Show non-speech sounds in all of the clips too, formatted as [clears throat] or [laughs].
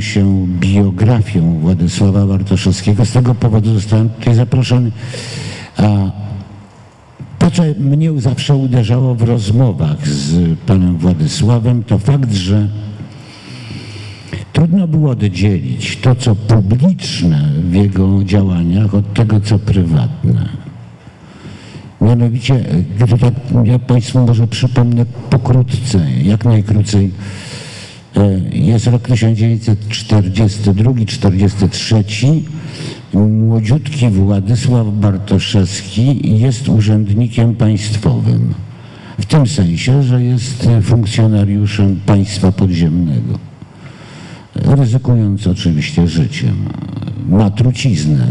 się biografią Władysława Bartoszewskiego. Z tego powodu zostałem tutaj zaproszony. A to, co mnie zawsze uderzało w rozmowach z panem Władysławem, to fakt, że trudno było oddzielić to, co publiczne w jego działaniach od tego, co prywatne. Mianowicie, gdy tak ja Państwu może przypomnę pokrótce, jak najkrócej, jest rok 1942-43. Młodziutki Władysław Bartoszewski jest urzędnikiem państwowym. W tym sensie, że jest funkcjonariuszem państwa podziemnego. Ryzykując oczywiście życiem. Ma truciznę,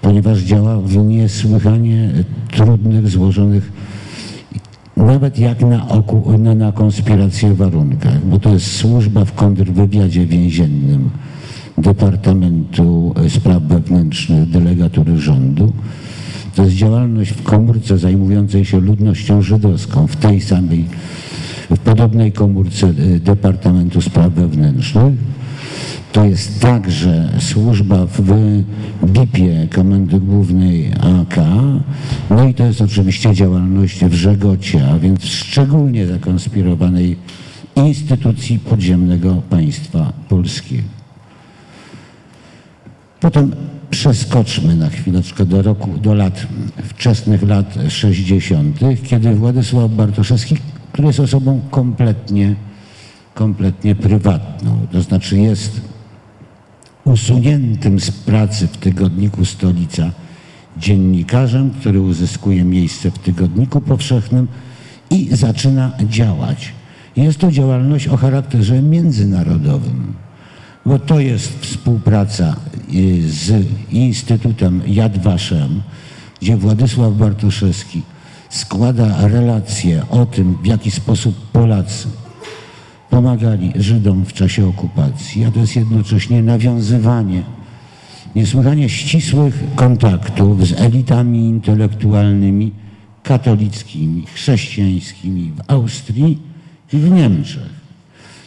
ponieważ działa w niesłychanie trudnych, złożonych, nawet jak na, oku, na, na konspirację warunkach, bo to jest służba w kontrwywiadzie więziennym Departamentu Spraw Wewnętrznych Delegatury Rządu. To jest działalność w komórce zajmującej się ludnością żydowską, w tej samej, w podobnej komórce y, Departamentu Spraw Wewnętrznych. To jest także służba w BIP-ie Komendy Głównej AK, no i to jest oczywiście działalność w Żegocie, a więc szczególnie zakonspirowanej instytucji podziemnego państwa polskiego. Potem przeskoczmy na chwileczkę do roku, do lat, wczesnych lat 60., kiedy Władysław Bartoszewski, który jest osobą kompletnie, kompletnie prywatną, to znaczy jest usuniętym z pracy w tygodniku Stolica dziennikarzem, który uzyskuje miejsce w tygodniku powszechnym i zaczyna działać. Jest to działalność o charakterze międzynarodowym, bo to jest współpraca y, z Instytutem Yad Vashem, gdzie Władysław Bartoszewski składa relacje o tym, w jaki sposób Polacy pomagali Żydom w czasie okupacji, a to jest jednocześnie nawiązywanie niesłychanie ścisłych kontaktów z elitami intelektualnymi katolickimi, chrześcijańskimi w Austrii i w Niemczech.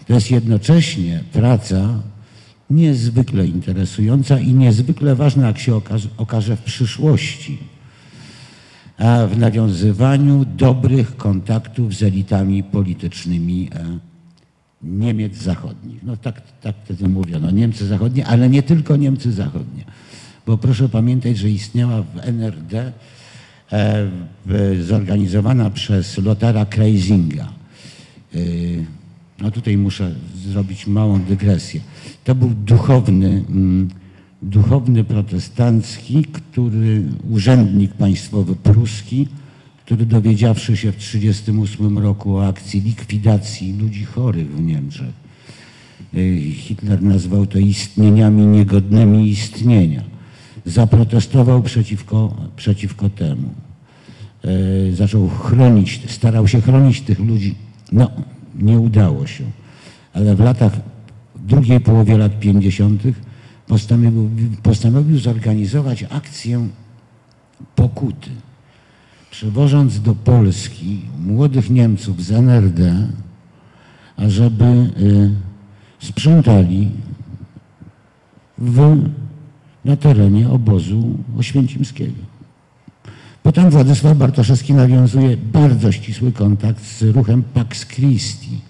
To jest jednocześnie praca niezwykle interesująca i niezwykle ważna, jak się okaże, okaże w przyszłości, w nawiązywaniu dobrych kontaktów z elitami politycznymi e, Niemiec zachodnich. No tak, tak wtedy mówiono, Niemcy zachodnie, ale nie tylko Niemcy zachodnie. Bo proszę pamiętać, że istniała w NRD e, zorganizowana przez Lotara Kreisinga. E, no tutaj muszę zrobić małą dygresję. To był duchowny, mm, duchowny protestancki, który urzędnik państwowy pruski, który dowiedziawszy się w 1938 roku o akcji likwidacji ludzi chorych w Niemczech, y, Hitler nazwał to istnieniami niegodnymi istnienia, zaprotestował przeciwko, przeciwko temu. Y, zaczął chronić, starał się chronić tych ludzi. No, nie udało się. Ale w latach, w drugiej połowie lat 50. Postanowił, postanowił zorganizować akcję pokuty przywożąc do Polski młodych Niemców z NRD, ażeby y, sprzątali w, na terenie obozu oświęcimskiego. Potem Władysław Bartoszewski nawiązuje bardzo ścisły kontakt z ruchem Pax Christi,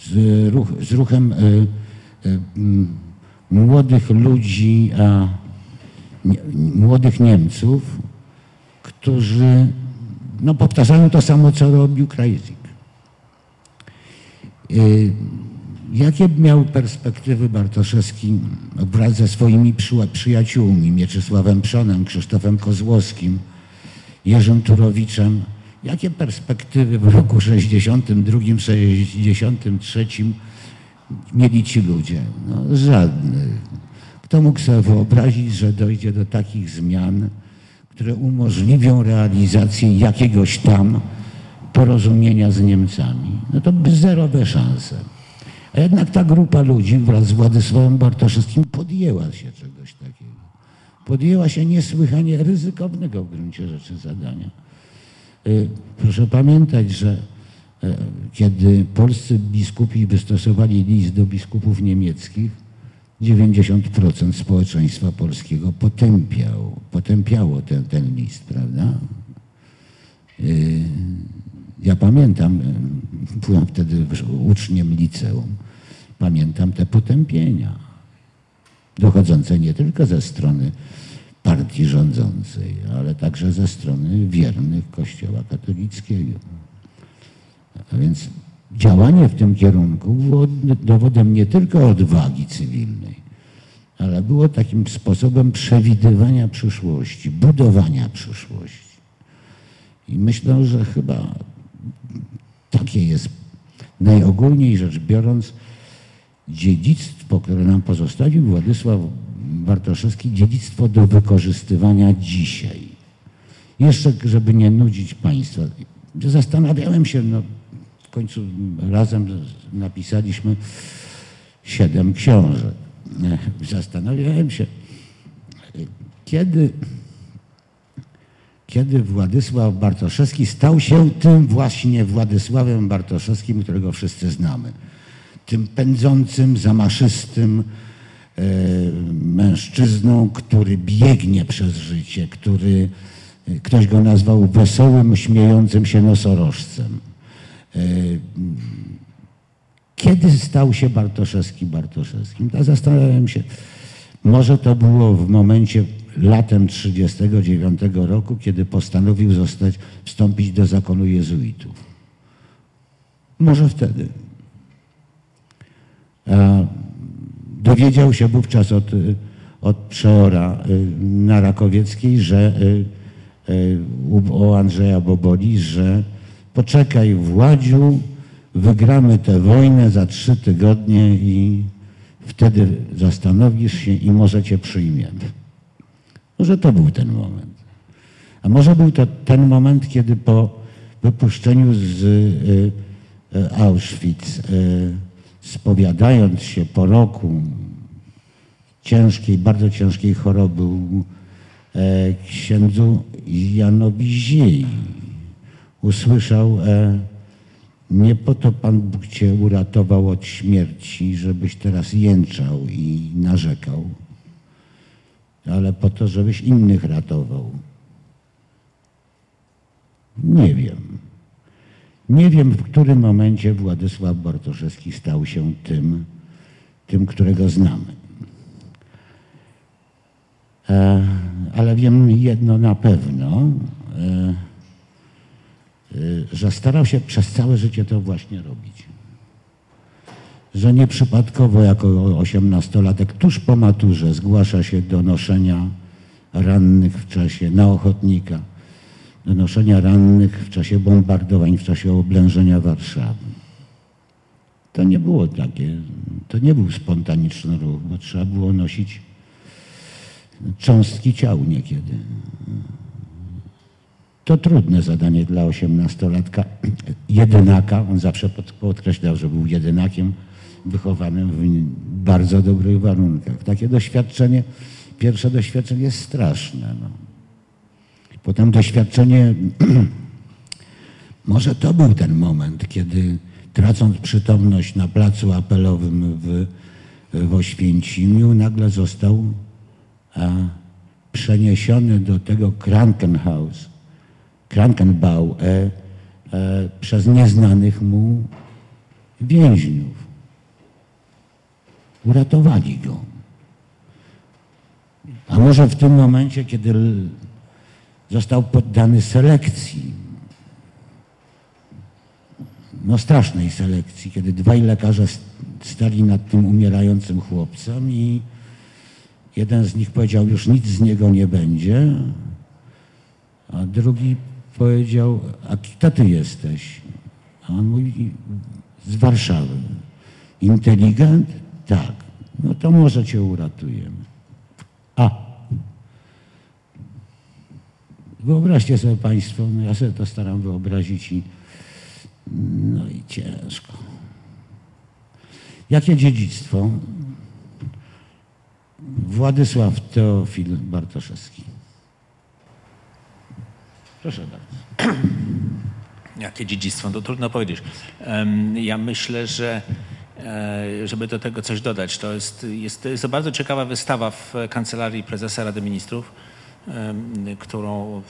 z, ruch, z ruchem y, y, młodych ludzi, a, nie, młodych Niemców, którzy no, powtarzają to samo, co robił Krajzik. Y, jakie miał perspektywy Bartoszewski wraz ze swoimi przyjaciółmi, Mieczysławem Przonem, Krzysztofem Kozłowskim, Jerzym Turowiczem? Jakie perspektywy w roku 62, 63 mieli ci ludzie? No, żadnych. Kto mógł sobie wyobrazić, że dojdzie do takich zmian, które umożliwią realizację jakiegoś tam porozumienia z Niemcami. No to zerowe szanse. A jednak ta grupa ludzi wraz z Władysławem Bartoszewskim podjęła się czegoś takiego. Podjęła się niesłychanie ryzykownego w gruncie rzeczy zadania. Y, proszę pamiętać, że e, kiedy polscy biskupi wystosowali list do biskupów niemieckich, 90% społeczeństwa polskiego potępiał, potępiało ten, ten list, prawda? Y, ja pamiętam, y, byłem wtedy uczniem liceum, pamiętam te potępienia, dochodzące nie tylko ze strony partii rządzącej, ale także ze strony wiernych Kościoła katolickiego. A więc działanie w tym kierunku było dowodem nie tylko odwagi cywilnej, ale było takim sposobem przewidywania przyszłości, budowania przyszłości. I myślę, że chyba takie jest najogólniej rzecz biorąc dziedzictwo, które nam pozostawił Władysław Bartoszewski, dziedzictwo do wykorzystywania dzisiaj. Jeszcze, żeby nie nudzić Państwa, zastanawiałem się, no, końcu razem napisaliśmy siedem książek. Zastanawiałem się, kiedy kiedy Władysław Bartoszewski stał się tym właśnie Władysławem Bartoszewskim, którego wszyscy znamy. Tym pędzącym, zamaszystym e, mężczyzną, który biegnie przez życie, który e, ktoś go nazwał wesołym, śmiejącym się nosorożcem. E, kiedy stał się Bartoszewski Bartoszewskim? Ja zastanawiałem się, może to było w momencie latem 1939 roku, kiedy postanowił zostać, wstąpić do zakonu jezuitów. Może wtedy. Dowiedział się wówczas od, od przeora y, na Rakowieckiej, że y, y, u Andrzeja Boboli, że poczekaj Władziu, wygramy tę wojnę za trzy tygodnie i wtedy zastanowisz się i może cię przyjmiemy. Może to był ten moment. A może był to ten moment, kiedy po wypuszczeniu z y, y, Auschwitz, y, spowiadając się po roku ciężkiej, bardzo ciężkiej choroby e, księdzu Janowi Ziei, usłyszał e, nie po to Pan Bóg Cię uratował od śmierci, żebyś teraz jęczał i narzekał, ale po to, żebyś innych ratował. Nie wiem. Nie wiem, w którym momencie Władysław Bartoszewski stał się tym, tym, którego znamy. E, ale wiem jedno na pewno, e, że starał się przez całe życie to właśnie robić że nieprzypadkowo jako osiemnastolatek tuż po maturze zgłasza się do noszenia rannych w czasie, na ochotnika, do noszenia rannych w czasie bombardowań, w czasie oblężenia Warszawy. To nie było takie, to nie był spontaniczny ruch, bo trzeba było nosić cząstki ciał niekiedy. To trudne zadanie dla osiemnastolatka, jedynaka, on zawsze podkreślał, że był jedynakiem, wychowanym w bardzo dobrych warunkach. Takie doświadczenie, pierwsze doświadczenie jest straszne. No. Potem doświadczenie, [clears throat] może to był ten moment, kiedy tracąc przytomność na placu apelowym w, w Oświęcimiu, nagle został a, przeniesiony do tego Krankenhaus, Krankenbau e, e, przez nieznanych mu więźniów. Uratowali go. A może w tym momencie, kiedy został poddany selekcji, no strasznej selekcji, kiedy dwaj lekarze stali nad tym umierającym chłopcem i jeden z nich powiedział, już nic z niego nie będzie, a drugi powiedział, a kto ty jesteś? A on mówi, z Warszawy. Inteligent? Tak, no to może cię uratujemy. A. Wyobraźcie sobie Państwo, no ja sobie to staram wyobrazić i no i ciężko. Jakie dziedzictwo? Władysław Teofil Bartoszewski. Proszę bardzo. [clears throat] Jakie dziedzictwo? To trudno powiedzieć. Ja myślę, że e, żeby do tego coś dodać, to jest, jest, jest to bardzo ciekawa wystawa w Kancelarii Prezesa Rady Ministrów, którą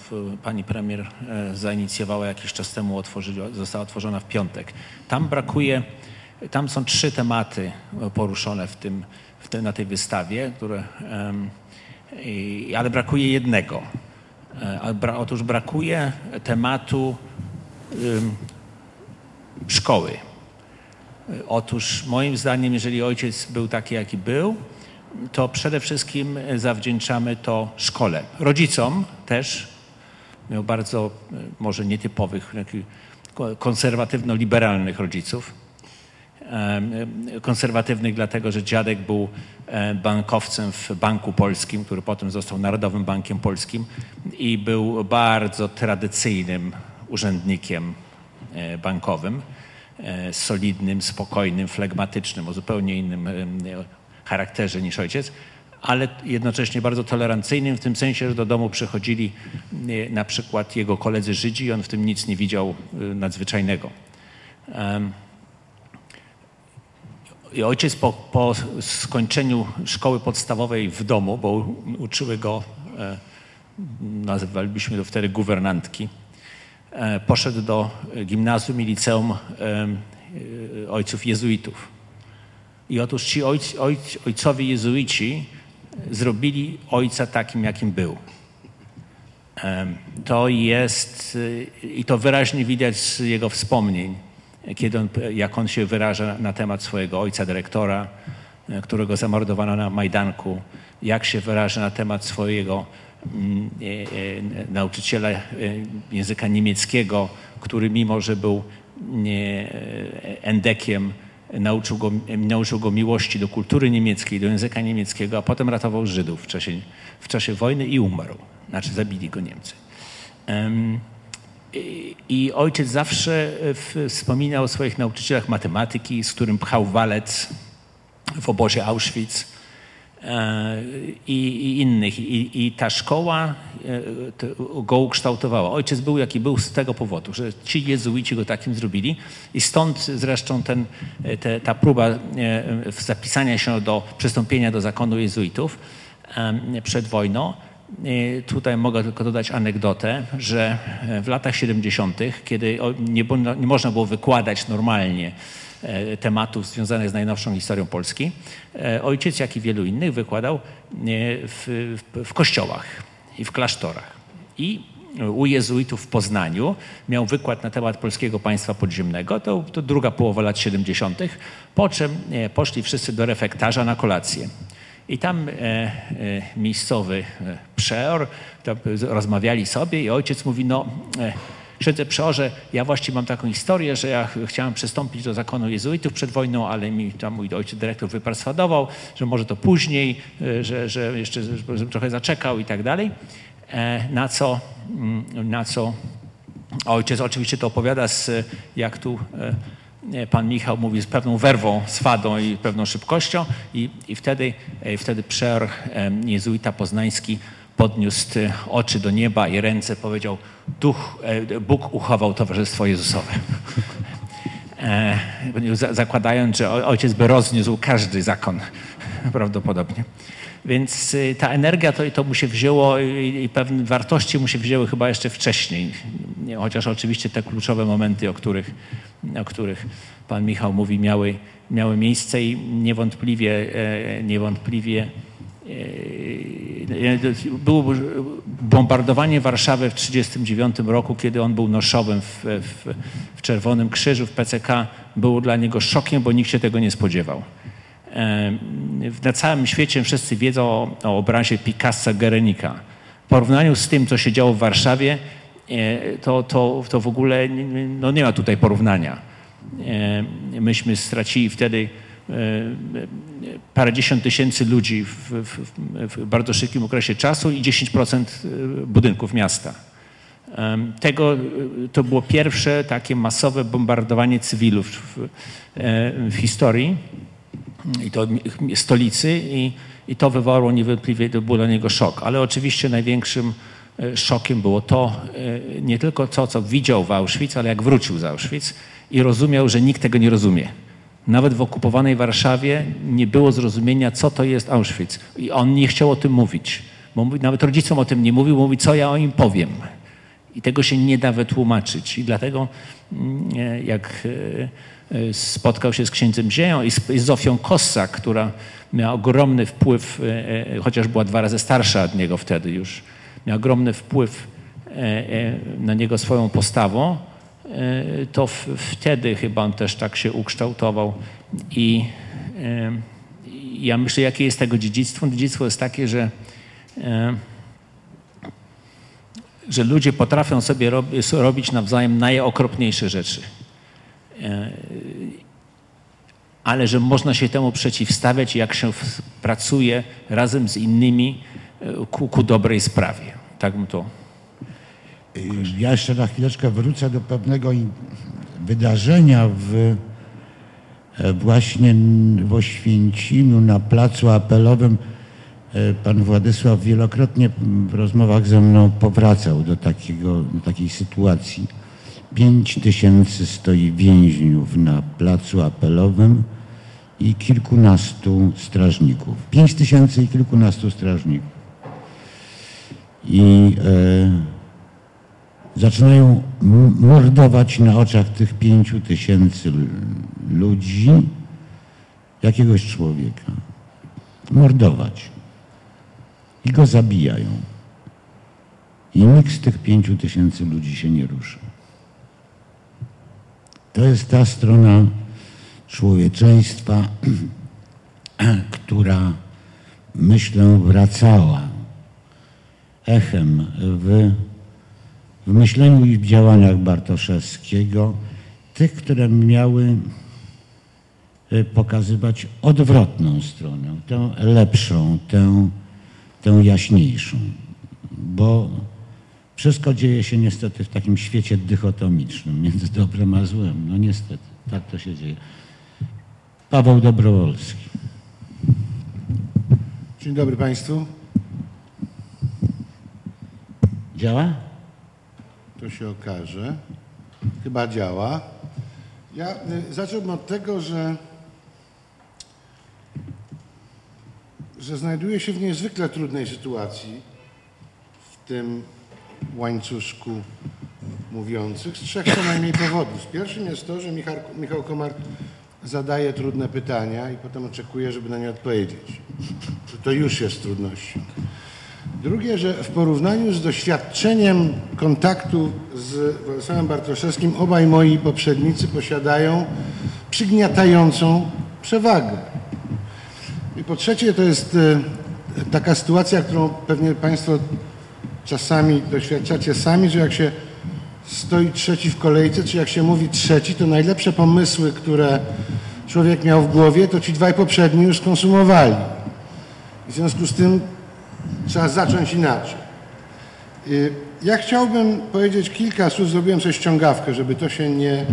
pani premier e, zainicjowała jakiś czas temu, została otworzona w piątek. Tam brakuje, tam są trzy tematy poruszone w tym, w tym, na tej wystawie, które, ale brakuje jednego. E, otóż brakuje tematu szkoły. Y, Otóż moim zdaniem, jeżeli ojciec był taki, jaki był, to przede wszystkim zawdzięczamy to szkole. Rodzicom też. Miał bardzo może nietypowych, konserwatywno-liberalnych rodziców. Konserwatywnych dlatego, że dziadek był e, bankowcem w Banku Polskim, który potem został Narodowym Bankiem Polskim i był bardzo tradycyjnym urzędnikiem e, bankowym, e, solidnym, spokojnym, flegmatycznym, o zupełnie innym charakterze niż ojciec, ale jednocześnie bardzo tolerancyjnym w tym sensie, że do domu przychodzili na przykład jego koledzy Żydzi i on w tym nic nie widział nadzwyczajnego. I ojciec po, po skończeniu szkoły podstawowej w domu, bo uczyły go, e, nazywalibyśmy to wtedy guwernantki, e, poszedł do gimnazjum i liceum e, e, ojców jezuitów. I otóż ci ojc, ojc, ojcowie jezuici zrobili ojca takim, jakim był. Em, To jest, y, i to wyraźnie widać z jego wspomnień, kiedy on, jak on się wyraża na temat swojego ojca dyrektora, e, którego zamordowano na Majdanku, jak się wyraża na temat swojego mm, e, e, nauczyciela języka niemieckiego, który mimo, że był e, endekiem, nauczył go, nauczył go miłości do kultury niemieckiej, do języka niemieckiego, a potem ratował Żydów w czasie, w czasie wojny i umarł. Znaczy zabili go Niemcy. Em, i, ojciec zawsze e, wspominał o swoich nauczycielach matematyki, z którym pchał walec w obozie Auschwitz e, i, i innych. I, I ta szkoła e, go ukształtowała. Ojciec był jaki był z tego powodu, że ci jezuici go takim zrobili i stąd zresztą ten, te, ta próba zapisania się do przystąpienia do zakonu jezuitów przed wojną. Tutaj mogę tylko dodać anegdotę, że e, w latach 70., kiedy nie, nie można było wykładać normalnie e, tematów związanych z najnowszą historią Polski, e, ojciec, jak i wielu innych, wykładał w, w, kościołach i w klasztorach. I u jezuitów w Poznaniu miał wykład na temat polskiego państwa podziemnego, to, to druga połowa lat 70., po czym poszli wszyscy do refektarza na kolację. I tam e, e, miejscowy e, przeor, z- rozmawiali sobie i ojciec mówi, no e, księdze przeorze, ja właściwie mam taką historię, że ja ch- chciałem przystąpić do zakonu jezuitów przed wojną, ale mi tam mój ojciec dyrektor wyperswadował, że może to później, e, że, że jeszcze żebym trochę zaczekał i tak dalej. E, na co, mm, na co Ojciec oczywiście to opowiada z, jak tu pan Michał mówi, z pewną werwą, swadą i pewną szybkością i, i wtedy, e, wtedy przeor jezuita poznański podniósł e, oczy do nieba i ręce powiedział, Duch, e, Bóg uchował Towarzystwo Jezusowe. Za- zakładając, że ojciec by rozniósł każdy zakon [laughs] prawdopodobnie. Więc y, ta energia to, to mu się wzięło i, pewne wartości mu się wzięły chyba jeszcze wcześniej. Nie, Chociaż oczywiście te kluczowe momenty, o których, o których pan Michał mówi, miały, miały miejsce i niewątpliwie, e, niewątpliwie e, było bombardowanie Warszawy w 1939 roku, kiedy on był noszowym w, w, w Czerwonym Krzyżu, w PCK. Było dla niego szokiem, bo nikt się tego nie spodziewał. Na całym świecie wszyscy wiedzą o, obrazie Picassa Guernica. W porównaniu z tym, co się działo w Warszawie, e, to, to, to w ogóle no nie ma tutaj porównania. E, Myśmy stracili wtedy e, parędziesiąt tysięcy ludzi w, w, w bardzo szybkim okresie czasu i 10% budynków miasta. Tego, to było pierwsze takie masowe bombardowanie cywilów w, w historii i to stolicy i, i to wywołało niewątpliwie, to był dla niego szok. Ale oczywiście największym e, szokiem było to, e, nie tylko to, co widział w Auschwitz, ale jak wrócił z Auschwitz i rozumiał, że nikt tego nie rozumie. Nawet w okupowanej Warszawie nie było zrozumienia, co to jest Auschwitz. I on nie chciał o tym mówić. Bo nawet rodzicom o tym nie mówił, mówi, co ja o nim powiem. I tego się nie da wytłumaczyć. I dlatego mm, e, jak spotkał się z księdzem Zieją i z, Zofią Kossak, która miała ogromny wpływ, e, e, chociaż była dwa razy starsza od niego wtedy już, miała ogromny wpływ na niego swoją postawą, to wtedy chyba on też tak się ukształtował. I ja myślę, jakie jest tego dziedzictwo. Dziedzictwo jest takie, że że ludzie potrafią sobie rob, robić nawzajem najokropniejsze rzeczy. E, Ale że można się temu przeciwstawiać, jak się pracuje razem z innymi e, ku, ku dobrej sprawie. Tak bym to. Y, Ja jeszcze na chwileczkę wrócę do pewnego wydarzenia w, e, właśnie w Oświęcimiu na placu apelowym. Pan Władysław wielokrotnie w rozmowach ze mną powracał do, takiego, do takiej sytuacji. Pięć tysięcy stoi więźniów na placu apelowym i kilkunastu strażników. Pięć tysięcy i kilkunastu strażników. I e, zaczynają mordować na oczach tych pięciu tysięcy ludzi jakiegoś człowieka. Mordować. I go zabijają. I nikt z tych pięciu tysięcy ludzi się nie rusza. To jest ta strona człowieczeństwa, [clears throat] która myślę wracała echem w w myśleniu i w działaniach Bartoszewskiego, tych, które miały y, pokazywać odwrotną stronę, tę lepszą, tę, tę jaśniejszą. Bo wszystko dzieje się niestety w takim świecie dychotomicznym, między dobrem a złem. No niestety, tak to się dzieje. Paweł Dobrowolski. Dzień dobry Państwu. Działa? To się okaże. Chyba działa. Ja y, zacząłbym od tego, że, że znajduję się w niezwykle trudnej sytuacji w tym łańcuszku mówiących z trzech co najmniej powodów. Pierwszym jest to, że Michał, Michał Komar zadaje trudne pytania i potem oczekuje, żeby na nie odpowiedzieć. To już jest trudnością. Drugie, że w porównaniu z doświadczeniem kontaktu z Władysławem Bartoszewskim obaj moi poprzednicy posiadają przygniatającą przewagę. I po trzecie, to jest e, taka sytuacja, którą pewnie Państwo czasami doświadczacie sami, że jak się stoi trzeci w kolejce, czy jak się mówi trzeci, to najlepsze pomysły, które człowiek miał w głowie, to ci dwaj poprzedni już skonsumowali. W związku z tym trzeba zacząć inaczej. Y, Ja chciałbym powiedzieć kilka słów, zrobiłem sobie ściągawkę, żeby to się nie,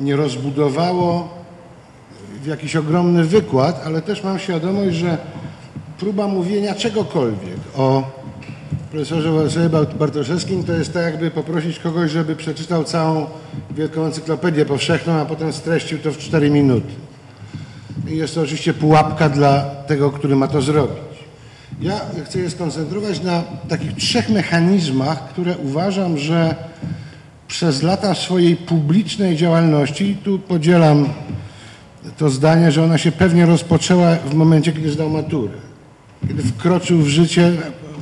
nie rozbudowało w jakiś ogromny wykład, ale też mam świadomość, że próba mówienia czegokolwiek o profesorze Władysławie Bart- Bartoszewskim to jest tak jakby poprosić kogoś, żeby przeczytał całą wielką encyklopedię powszechną, a potem streścił to w 4 minuty. I jest to oczywiście pułapka dla tego, który ma to zrobić. Ja chcę się skoncentrować na takich trzech mechanizmach, które uważam, że przez lata swojej publicznej działalności, i tu podzielam to zdanie, że ona się pewnie rozpoczęła w momencie, kiedy zdał maturę. Kiedy wkroczył w życie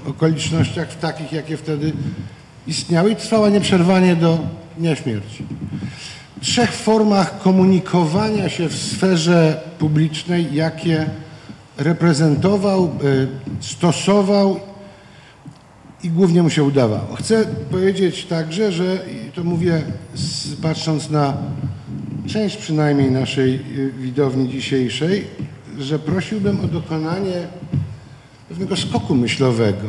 okolicznościach w takich, jakie wtedy istniały i trwała nieprzerwanie do dnia śmierci. Trzech formach komunikowania się w sferze publicznej, jakie reprezentował, y, stosował i głównie mu się udawało. Chcę powiedzieć także, że to mówię patrząc na część przynajmniej naszej y, widowni dzisiejszej, że prosiłbym o dokonanie pewnego skoku myślowego.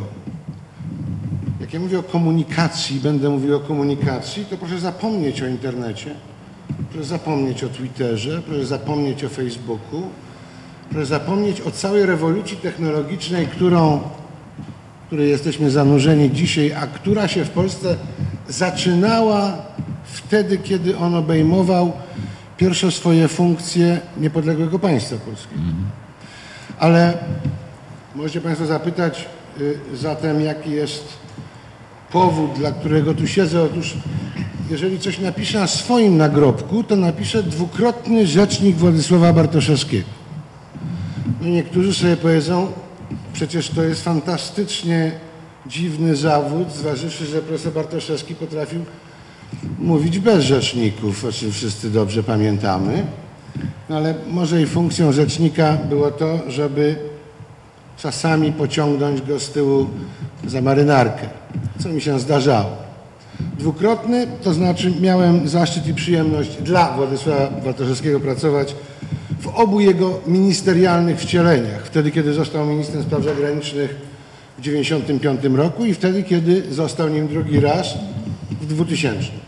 Jak ja mówię o komunikacji, będę mówił o komunikacji, to proszę zapomnieć o internecie, proszę zapomnieć o Twitterze, proszę zapomnieć o Facebooku, proszę zapomnieć o całej rewolucji technologicznej, którą której jesteśmy zanurzeni dzisiaj, a która się w Polsce zaczynała wtedy, kiedy on obejmował pierwsze swoje funkcje niepodległego państwa polskiego. Ale możecie Państwo zapytać y, zatem, jaki jest powód, dla którego tu siedzę. Otóż, jeżeli coś napiszę na swoim nagrobku, to napiszę dwukrotny rzecznik Władysława Bartoszewskiego. No niektórzy sobie powiedzą, przecież to jest fantastycznie dziwny zawód, zważywszy, że profesor Bartoszewski potrafił mówić bez rzeczników, o czym wszyscy dobrze pamiętamy. No ale może i funkcją rzecznika było to, żeby czasami pociągnąć go z tyłu za marynarkę, co mi się zdarzało. Dwukrotny, to znaczy miałem zaszczyt i przyjemność dla Władysława Bartoszewskiego pracować w obu jego ministerialnych wcieleniach. Wtedy, kiedy został ministrem spraw zagranicznych w 1995 roku i wtedy, kiedy został nim drugi raz w 2000.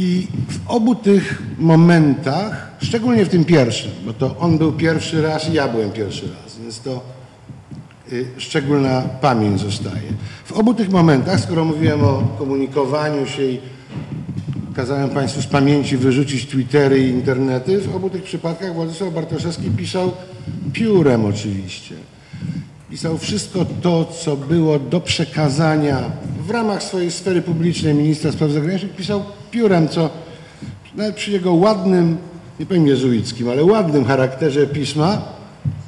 I w obu tych momentach, szczególnie w tym pierwszym, bo to on był pierwszy raz i ja byłem pierwszy raz, więc to y, szczególna pamięć zostaje. W obu tych momentach, skoro mówiłem o komunikowaniu się i kazałem Państwu z pamięci wyrzucić Twittery i internety, w obu tych przypadkach Władysław Bartoszewski pisał piórem oczywiście. Pisał wszystko to, co było do przekazania w ramach swojej sfery publicznej ministra spraw zagranicznych, pisał piórem, co nawet przy jego ładnym, nie powiem jezuickim, ale ładnym charakterze pisma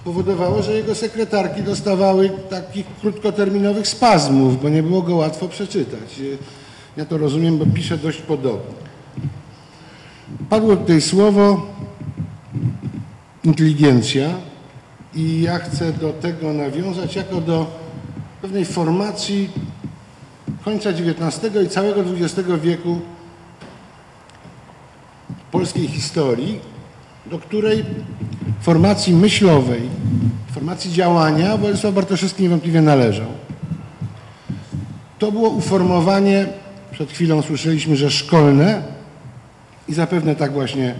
powodowało, że jego sekretarki dostawały takich krótkoterminowych spazmów, bo nie było go łatwo przeczytać. Ja to rozumiem, bo pisze dość podobnie. Padło tutaj słowo inteligencja i ja chcę do tego nawiązać jako do pewnej formacji końca XIX i całego XX wieku polskiej historii, do której formacji myślowej, formacji działania Władysław Bartoszewski niewątpliwie należał. To było uformowanie, przed chwilą słyszeliśmy, że szkolne i zapewne tak właśnie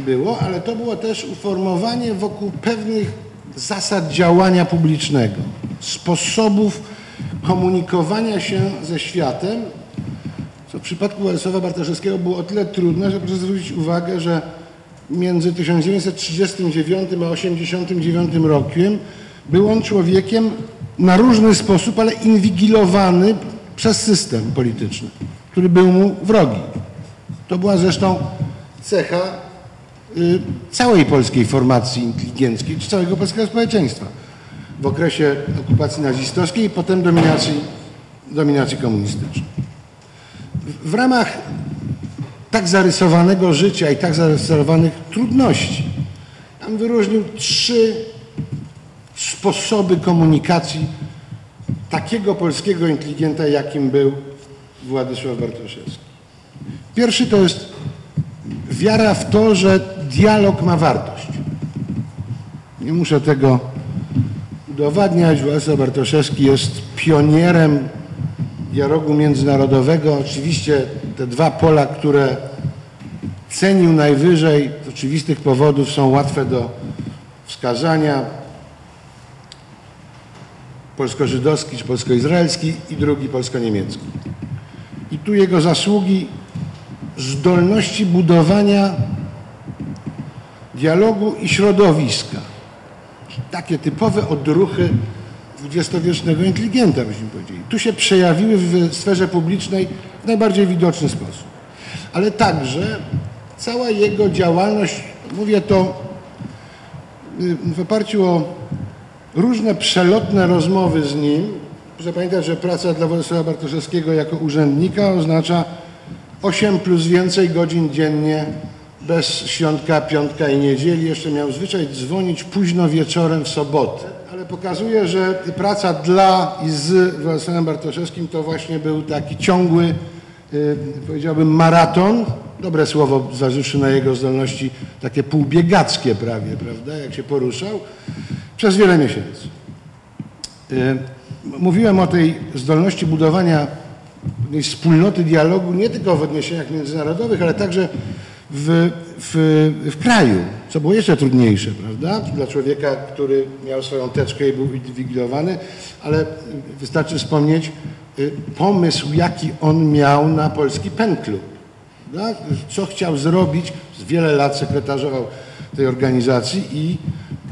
było, ale to było też uformowanie wokół pewnych zasad działania publicznego, sposobów komunikowania się ze światem, co w przypadku Władysława Bartoszewskiego było o tyle trudne, że proszę zwrócić uwagę, że między 1939 a 1989 rokiem był on człowiekiem na różny sposób, ale inwigilowany przez system polityczny, który był mu wrogi. To była zresztą cecha całej polskiej formacji inteligenckiej, czy całego polskiego społeczeństwa w okresie okupacji nazistowskiej i potem dominacji, dominacji komunistycznej. W, w ramach tak zarysowanego życia i tak zarysowanych trudności, tam wyróżnił trzy sposoby komunikacji takiego polskiego inteligenta, jakim był Władysław Bartoszewski. Pierwszy to jest wiara w to, że dialog ma wartość. Nie muszę tego udowadniać. Władysław Bartoszewski jest pionierem dialogu międzynarodowego. Oczywiście te dwa pola, które cenił najwyżej, z oczywistych powodów są łatwe do wskazania. Polsko-żydowski czy polsko-izraelski i drugi polsko-niemiecki. I tu jego zasługi zdolności budowania dialogu i środowiska. Takie typowe odruchy dwudziestowiecznego inteligenta, byśmy powiedzieli. Tu się przejawiły w sferze publicznej w najbardziej widoczny sposób. Ale także cała jego działalność, mówię to y, w oparciu o różne przelotne rozmowy z nim. Proszę pamiętać, że praca dla Władysława Bartoszewskiego jako urzędnika oznacza 8 plus więcej godzin dziennie bez świątka, piątka i niedzieli. Jeszcze miał zwyczaj dzwonić późno wieczorem w sobotę. Ale pokazuje, że praca dla i z Władysławem Bartoszewskim to właśnie był taki ciągły, yy, powiedziałbym, maraton. Dobre słowo, zważywszy na jego zdolności takie półbiegackie prawie, prawda, jak się poruszał, przez wiele miesięcy. Yy, mówiłem o tej zdolności budowania wspólnoty dialogu nie tylko w odniesieniach międzynarodowych, ale także w, w, w kraju, co było jeszcze trudniejsze, prawda? Dla człowieka, który miał swoją teczkę i był inwigilowany, ale wystarczy wspomnieć y, pomysł, jaki on miał na polski pen? Co chciał zrobić, wiele lat sekretarzował tej organizacji i,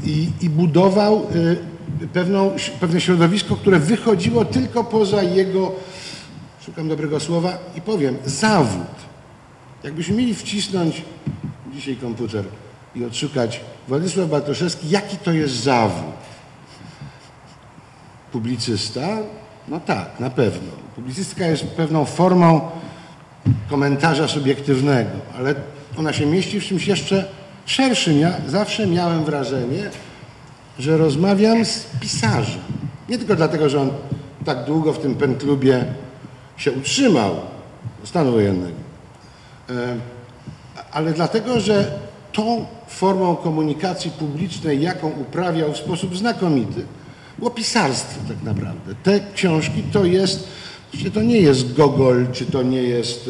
i, i budował y, pewną, pewne środowisko, które wychodziło tylko poza jego, szukam dobrego słowa i powiem, zawód. Jakbyśmy mieli wcisnąć dzisiaj komputer i odszukać Władysław Bartoszewski, jaki to jest zawód? Publicysta? No tak, na pewno. Publicystyka jest pewną formą komentarza subiektywnego, ale ona się mieści w czymś jeszcze szerszym. Ja zawsze miałem wrażenie, że rozmawiam z pisarzem. Nie tylko dlatego, że on tak długo w tym penklubie się utrzymał stanu wojennego, ale dlatego, że tą formą komunikacji publicznej, jaką uprawiał w sposób znakomity, było pisarstwo tak naprawdę. Te książki to jest, to nie jest Gogol, czy to nie jest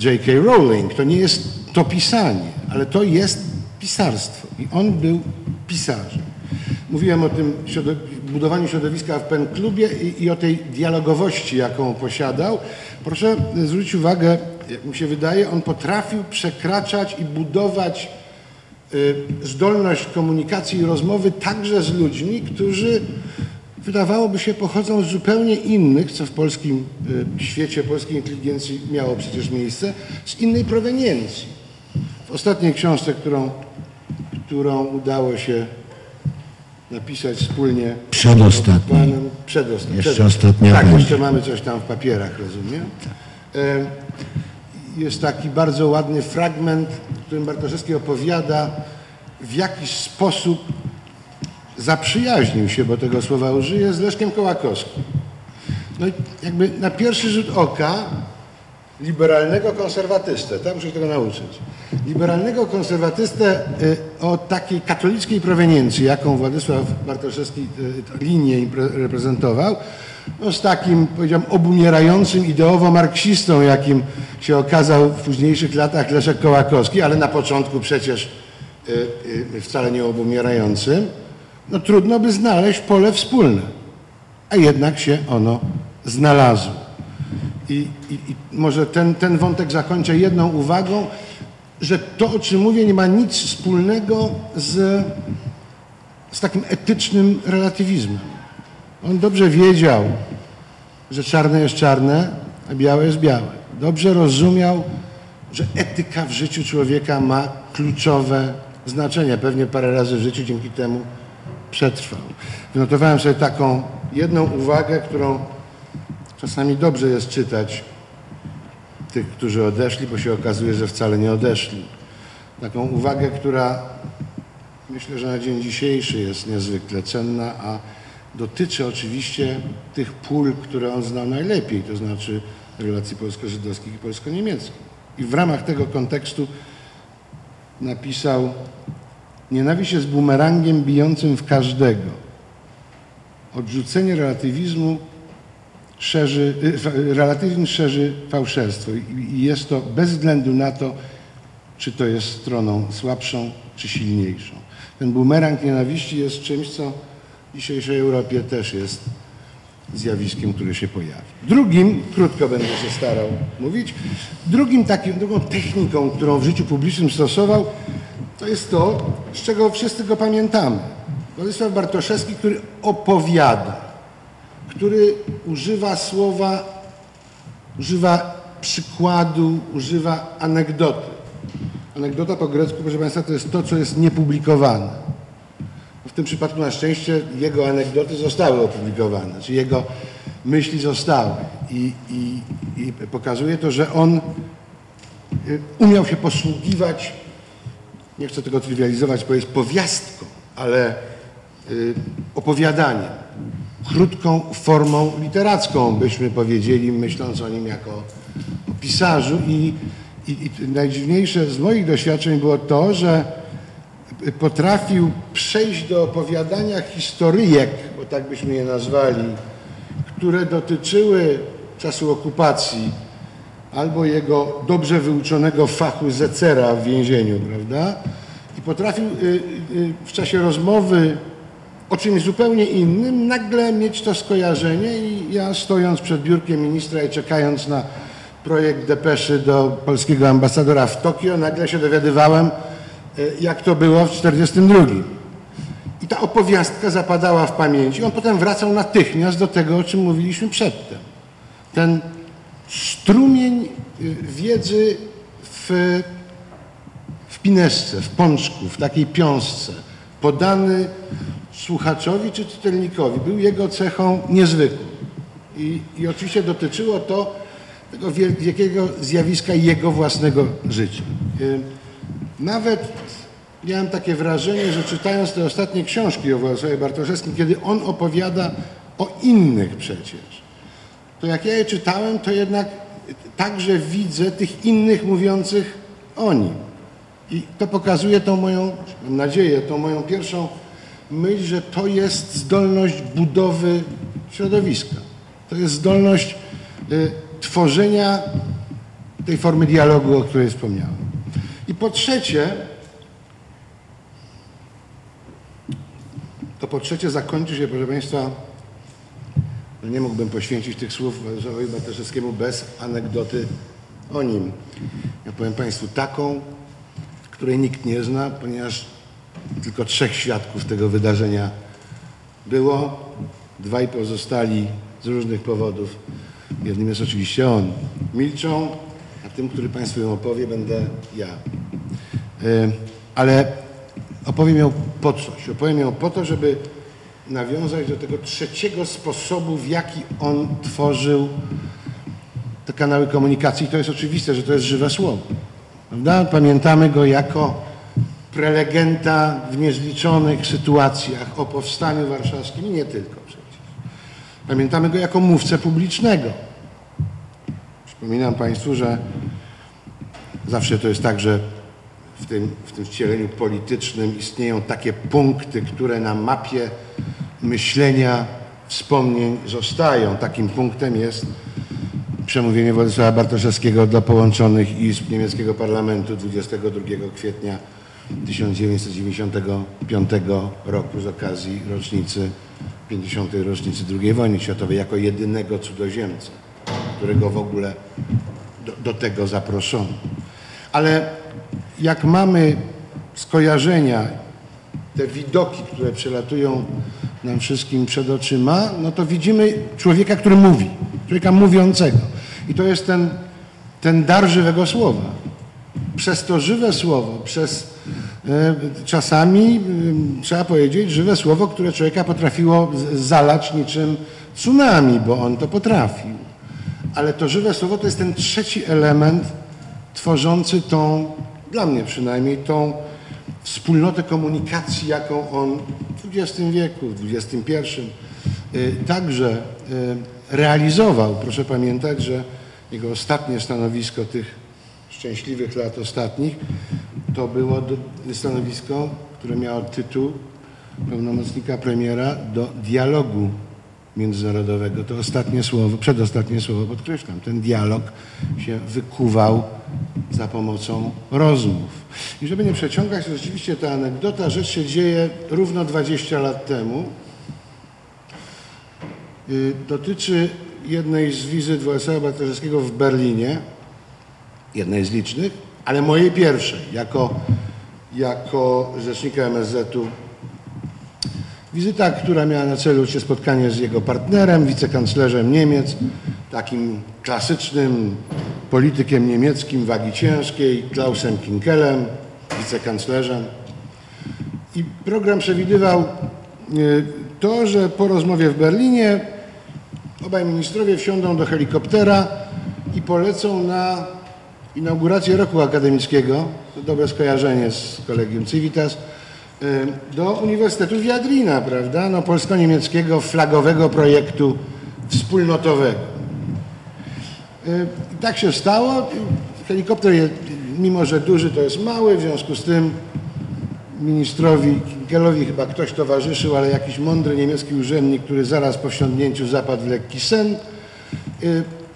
e, J.K. Rowling, to nie jest to pisanie, ale to jest pisarstwo. I on był pisarzem. Mówiłem o tym budowaniu środowiska w PEN Klubie i, i o tej dialogowości, jaką posiadał. Proszę zwrócić uwagę, jak mi się wydaje, on potrafił przekraczać i budować y, zdolność komunikacji i rozmowy także z ludźmi, którzy wydawałoby się pochodzą z zupełnie innych, co w polskim y, świecie, polskiej inteligencji miało przecież miejsce, z innej proweniencji. W ostatniej książce, którą, którą udało się napisać wspólnie Przedostatni. z panem, przedostatni. Jeszcze przedostatni. ostatnia Tak, jeszcze mamy coś tam w papierach, rozumiem. E, Jest taki bardzo ładny fragment, w którym Bartoszewski opowiada, w jaki sposób zaprzyjaźnił się, bo tego słowa użyję, z Leszkiem Kołakowskim. No jakby na pierwszy rzut oka liberalnego konserwatystę, tak muszę tego nauczyć. Liberalnego konserwatystę y, o takiej katolickiej proweniencji, jaką Władysław Bartoszewski y, linię impre- reprezentował, no z takim, powiedziałem, obumierającym ideowo marksistą, jakim się okazał w późniejszych latach Leszek Kołakowski, ale na początku przecież y, y, wcale nie obumierającym, no trudno by znaleźć pole wspólne. A jednak się ono znalazło. I, i, i może ten, ten wątek zakończę jedną uwagą, że to, o czym mówię, nie ma nic wspólnego z, z takim etycznym relatywizmem. On dobrze wiedział, że czarne jest czarne, a białe jest białe. Dobrze rozumiał, że etyka w życiu człowieka ma kluczowe znaczenie. Pewnie parę razy w życiu dzięki temu przetrwał. Wynotowałem sobie taką jedną uwagę, którą czasami dobrze jest czytać tych, którzy odeszli, bo się okazuje, że wcale nie odeszli. Taką uwagę, która myślę, że na dzień dzisiejszy jest niezwykle cenna, a dotyczy oczywiście tych pól, które on znał najlepiej, to znaczy relacji polsko-żydowskich i polsko-niemieckich. I w ramach tego kontekstu napisał Nienawiść jest bumerangiem bijącym w każdego. Odrzucenie relatywizmu szerzy, y, relatywizm szerzy fałszerstwo i jest to bez względu na to, czy to jest stroną słabszą, czy silniejszą. Ten bumerang nienawiści jest czymś, co w dzisiejszej Europie też jest zjawiskiem, które się pojawi. Drugim, krótko będę się starał mówić, drugim takim, drugą techniką, którą w życiu publicznym stosował, to jest to, z czego wszyscy go pamiętamy. Władysław Bartoszewski, który opowiada, który używa słowa, używa przykładu, używa anegdoty. Anegdota po grecku, proszę Państwa, to jest to, co jest niepublikowane. W tym przypadku na szczęście jego anegdoty zostały opublikowane, czy jego myśli zostały. I, i, i pokazuje to, że on y, umiał się posługiwać, nie chcę tego trywializować, bo jest powiastką, ale y, opowiadaniem, krótką formą literacką, byśmy powiedzieli, myśląc o nim jako o pisarzu. I, i, i najdziwniejsze z moich doświadczeń było to, że potrafił przejść do opowiadania historyjek, bo tak byśmy je nazwali, które dotyczyły czasu okupacji albo jego dobrze wyuczonego fachu zecera w więzieniu, prawda? I potrafił y, y, w czasie rozmowy o czymś zupełnie innym nagle mieć to skojarzenie i ja stojąc przed biurkiem ministra i czekając na projekt depeszy do polskiego ambasadora w Tokio, nagle się dowiadywałem, y, jak to było w 1942. I ta opowiastka zapadała w pamięci. On potem wracał natychmiast do tego, o czym mówiliśmy przedtem. Ten strumień y, wiedzy w, w pinesce, w pączku, w takiej piąsce, podany słuchaczowi czy czytelnikowi, był jego cechą niezwykłą. I, i oczywiście dotyczyło to tego wielkiego zjawiska jego własnego życia. Nawet miałem takie wrażenie, że czytając te ostatnie książki o Władysławie Bartoszewskim, kiedy on opowiada o innych przecież, to jak ja je czytałem, to jednak także widzę tych innych mówiących o nim. I to pokazuje tą moją, mam nadzieję, tą moją pierwszą myśl, że to jest zdolność budowy środowiska. To jest zdolność y, tworzenia tej formy dialogu, o której wspomniałem. I po trzecie, to po trzecie zakończy się, proszę Państwa, no nie mógłbym poświęcić tych słów Władysławowi Bartoszewskiemu bez anegdoty o nim. Ja powiem Państwu taką, której nikt nie zna, ponieważ tylko trzech świadków tego wydarzenia było. Dwaj pozostali z różnych powodów. Jednym jest oczywiście on. Milczą, a tym, który Państwu ją opowie, będę ja. Y, Ale opowiem ją po coś. Opowiem ją po to, żeby nawiązać do tego trzeciego sposobu, w jaki on tworzył te kanały komunikacji. I to jest oczywiste, że to jest żywe słowo. Prawda? Pamiętamy go jako prelegenta w niezliczonych sytuacjach o powstaniu warszawskim i nie tylko przecież. Pamiętamy go jako mówcę publicznego. Przypominam Państwu, że zawsze to jest tak, że w tym, w tym wcieleniu politycznym istnieją takie punkty, które na mapie myślenia, wspomnień zostają. Takim punktem jest przemówienie Władysława Bartoszewskiego do połączonych izb niemieckiego parlamentu 22 kwietnia 1995 roku z okazji rocznicy 50. rocznicy II wojny światowej jako jedynego cudzoziemca, którego w ogóle do, do tego zaproszono. Ale jak mamy skojarzenia, te widoki, które przelatują nam wszystkim przed oczyma, no to widzimy człowieka, który mówi, człowieka mówiącego. I to jest ten, ten dar żywego słowa. Przez to żywe słowo, przez czasami e, trzeba powiedzieć żywe słowo, które człowieka potrafiło zalać niczym tsunami, bo on to potrafił. Ale to żywe słowo to jest ten trzeci element tworzący tą, dla mnie przynajmniej, tą wspólnotę komunikacji, jaką on w XX wieku, w XXI y, także realizował. Proszę pamiętać, że jego ostatnie stanowisko tych szczęśliwych lat ostatnich to było stanowisko, które miało tytuł pełnomocnika premiera do dialogu międzynarodowego. To ostatnie słowo, przedostatnie słowo podkreślam. Ten dialog się wykuwał za pomocą rozmów. I żeby nie przeciągać, to rzeczywiście ta anegdota, rzecz się dzieje równo 20 lat temu. Y, Dotyczy jednej z wizyt Władysława Bartoszewskiego w Berlinie, jednej z licznych, ale mojej pierwszej, jako, jako rzecznika MSZ-u Wizyta, która miała na celu się spotkanie z jego partnerem, wicekanclerzem Niemiec, takim klasycznym politykiem niemieckim wagi ciężkiej, Klausem Kinkelem, wicekanclerzem. I program przewidywał y, to, że po rozmowie w Berlinie obaj ministrowie wsiądą do helikoptera i polecą na inaugurację roku akademickiego, to dobre skojarzenie z kolegium Civitas, y, do Uniwersytetu Wiadrina, prawda, no polsko-niemieckiego flagowego projektu wspólnotowego. Y, I tak się stało. Helikopter, je- mimo że duży, to jest mały, w związku z tym ministrowi Kinkelowi chyba ktoś towarzyszył, ale jakiś mądry niemiecki urzędnik, który zaraz po wsiądnięciu zapadł w lekki sen.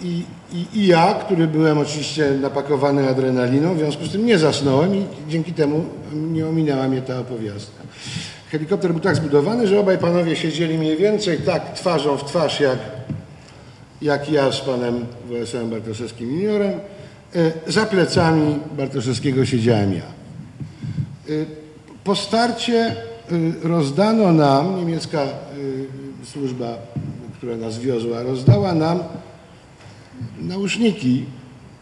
I, i, I ja, który byłem oczywiście napakowany adrenaliną, w związku z tym nie zasnąłem i dzięki temu nie ominęła mnie ta opowiastka. Helikopter był tak zbudowany, że obaj panowie siedzieli mniej więcej tak twarzą w twarz jak, jak ja z panem WSM Bartoszewskim juniorem. E, Za plecami Bartoszewskiego siedziałem ja. Y, Po starcie y, rozdano nam, niemiecka służba, która nas wiozła, rozdała nam nauszniki,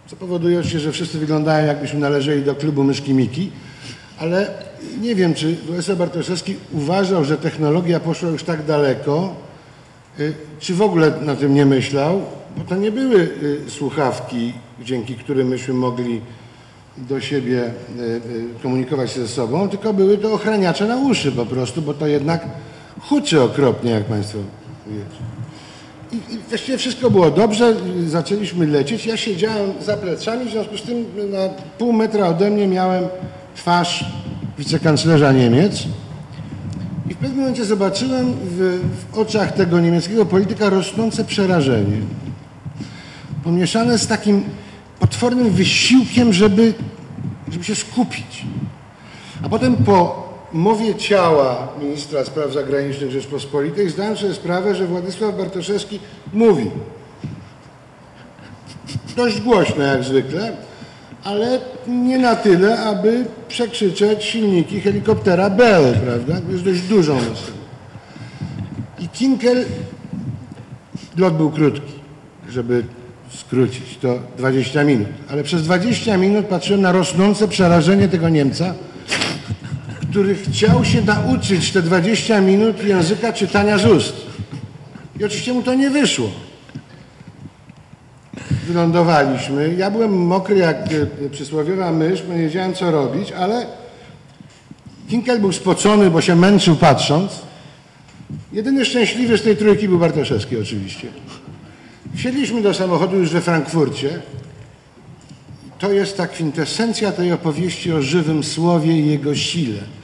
co powoduje oczywiście, że wszyscy wyglądają jakbyśmy należeli do klubu Myszki Miki, ale nie wiem, czy WSE Bartoszewski uważał, że technologia poszła już tak daleko, y, czy w ogóle na tym nie myślał, bo to nie były y, słuchawki, dzięki którym myśmy mogli do siebie y, komunikować się ze sobą, tylko były to ochraniacze na uszy po prostu, bo to jednak huczy okropnie, jak Państwo wiecie. I, I właściwie wszystko było dobrze, zaczęliśmy lecieć. Ja siedziałem za plecami, w związku z tym na pół metra ode mnie miałem twarz wicekanclerza Niemiec. I w pewnym momencie zobaczyłem w, w oczach tego niemieckiego polityka rosnące przerażenie. Pomieszane z takim potwornym wysiłkiem, żeby, żeby się skupić. A potem po mowie ciała ministra spraw zagranicznych Rzeczpospolitej zdałem sobie sprawę, że Władysław Bartoszewski mówi dość głośno jak zwykle, ale nie na tyle, aby przekrzyczeć silniki helikoptera Bell, prawda? Jest dość dużą maszyną. I Kinkel, lot był krótki, żeby skrócić, to 20 minut. Ale przez 20 minut patrzyłem na rosnące przerażenie tego Niemca, który chciał się nauczyć te 20 minut języka czytania z ust. I oczywiście mu to nie wyszło. Wylądowaliśmy. Ja byłem mokry jak e, przysłowiowa mysz, bo nie wiedziałem co robić, ale Kinkel był spocony, bo się męczył patrząc. Jedyny szczęśliwy z tej trójki był Bartoszewski oczywiście. Wsiedliśmy do samochodu już we Frankfurcie. To jest ta kwintesencja tej opowieści o żywym słowie i jego sile.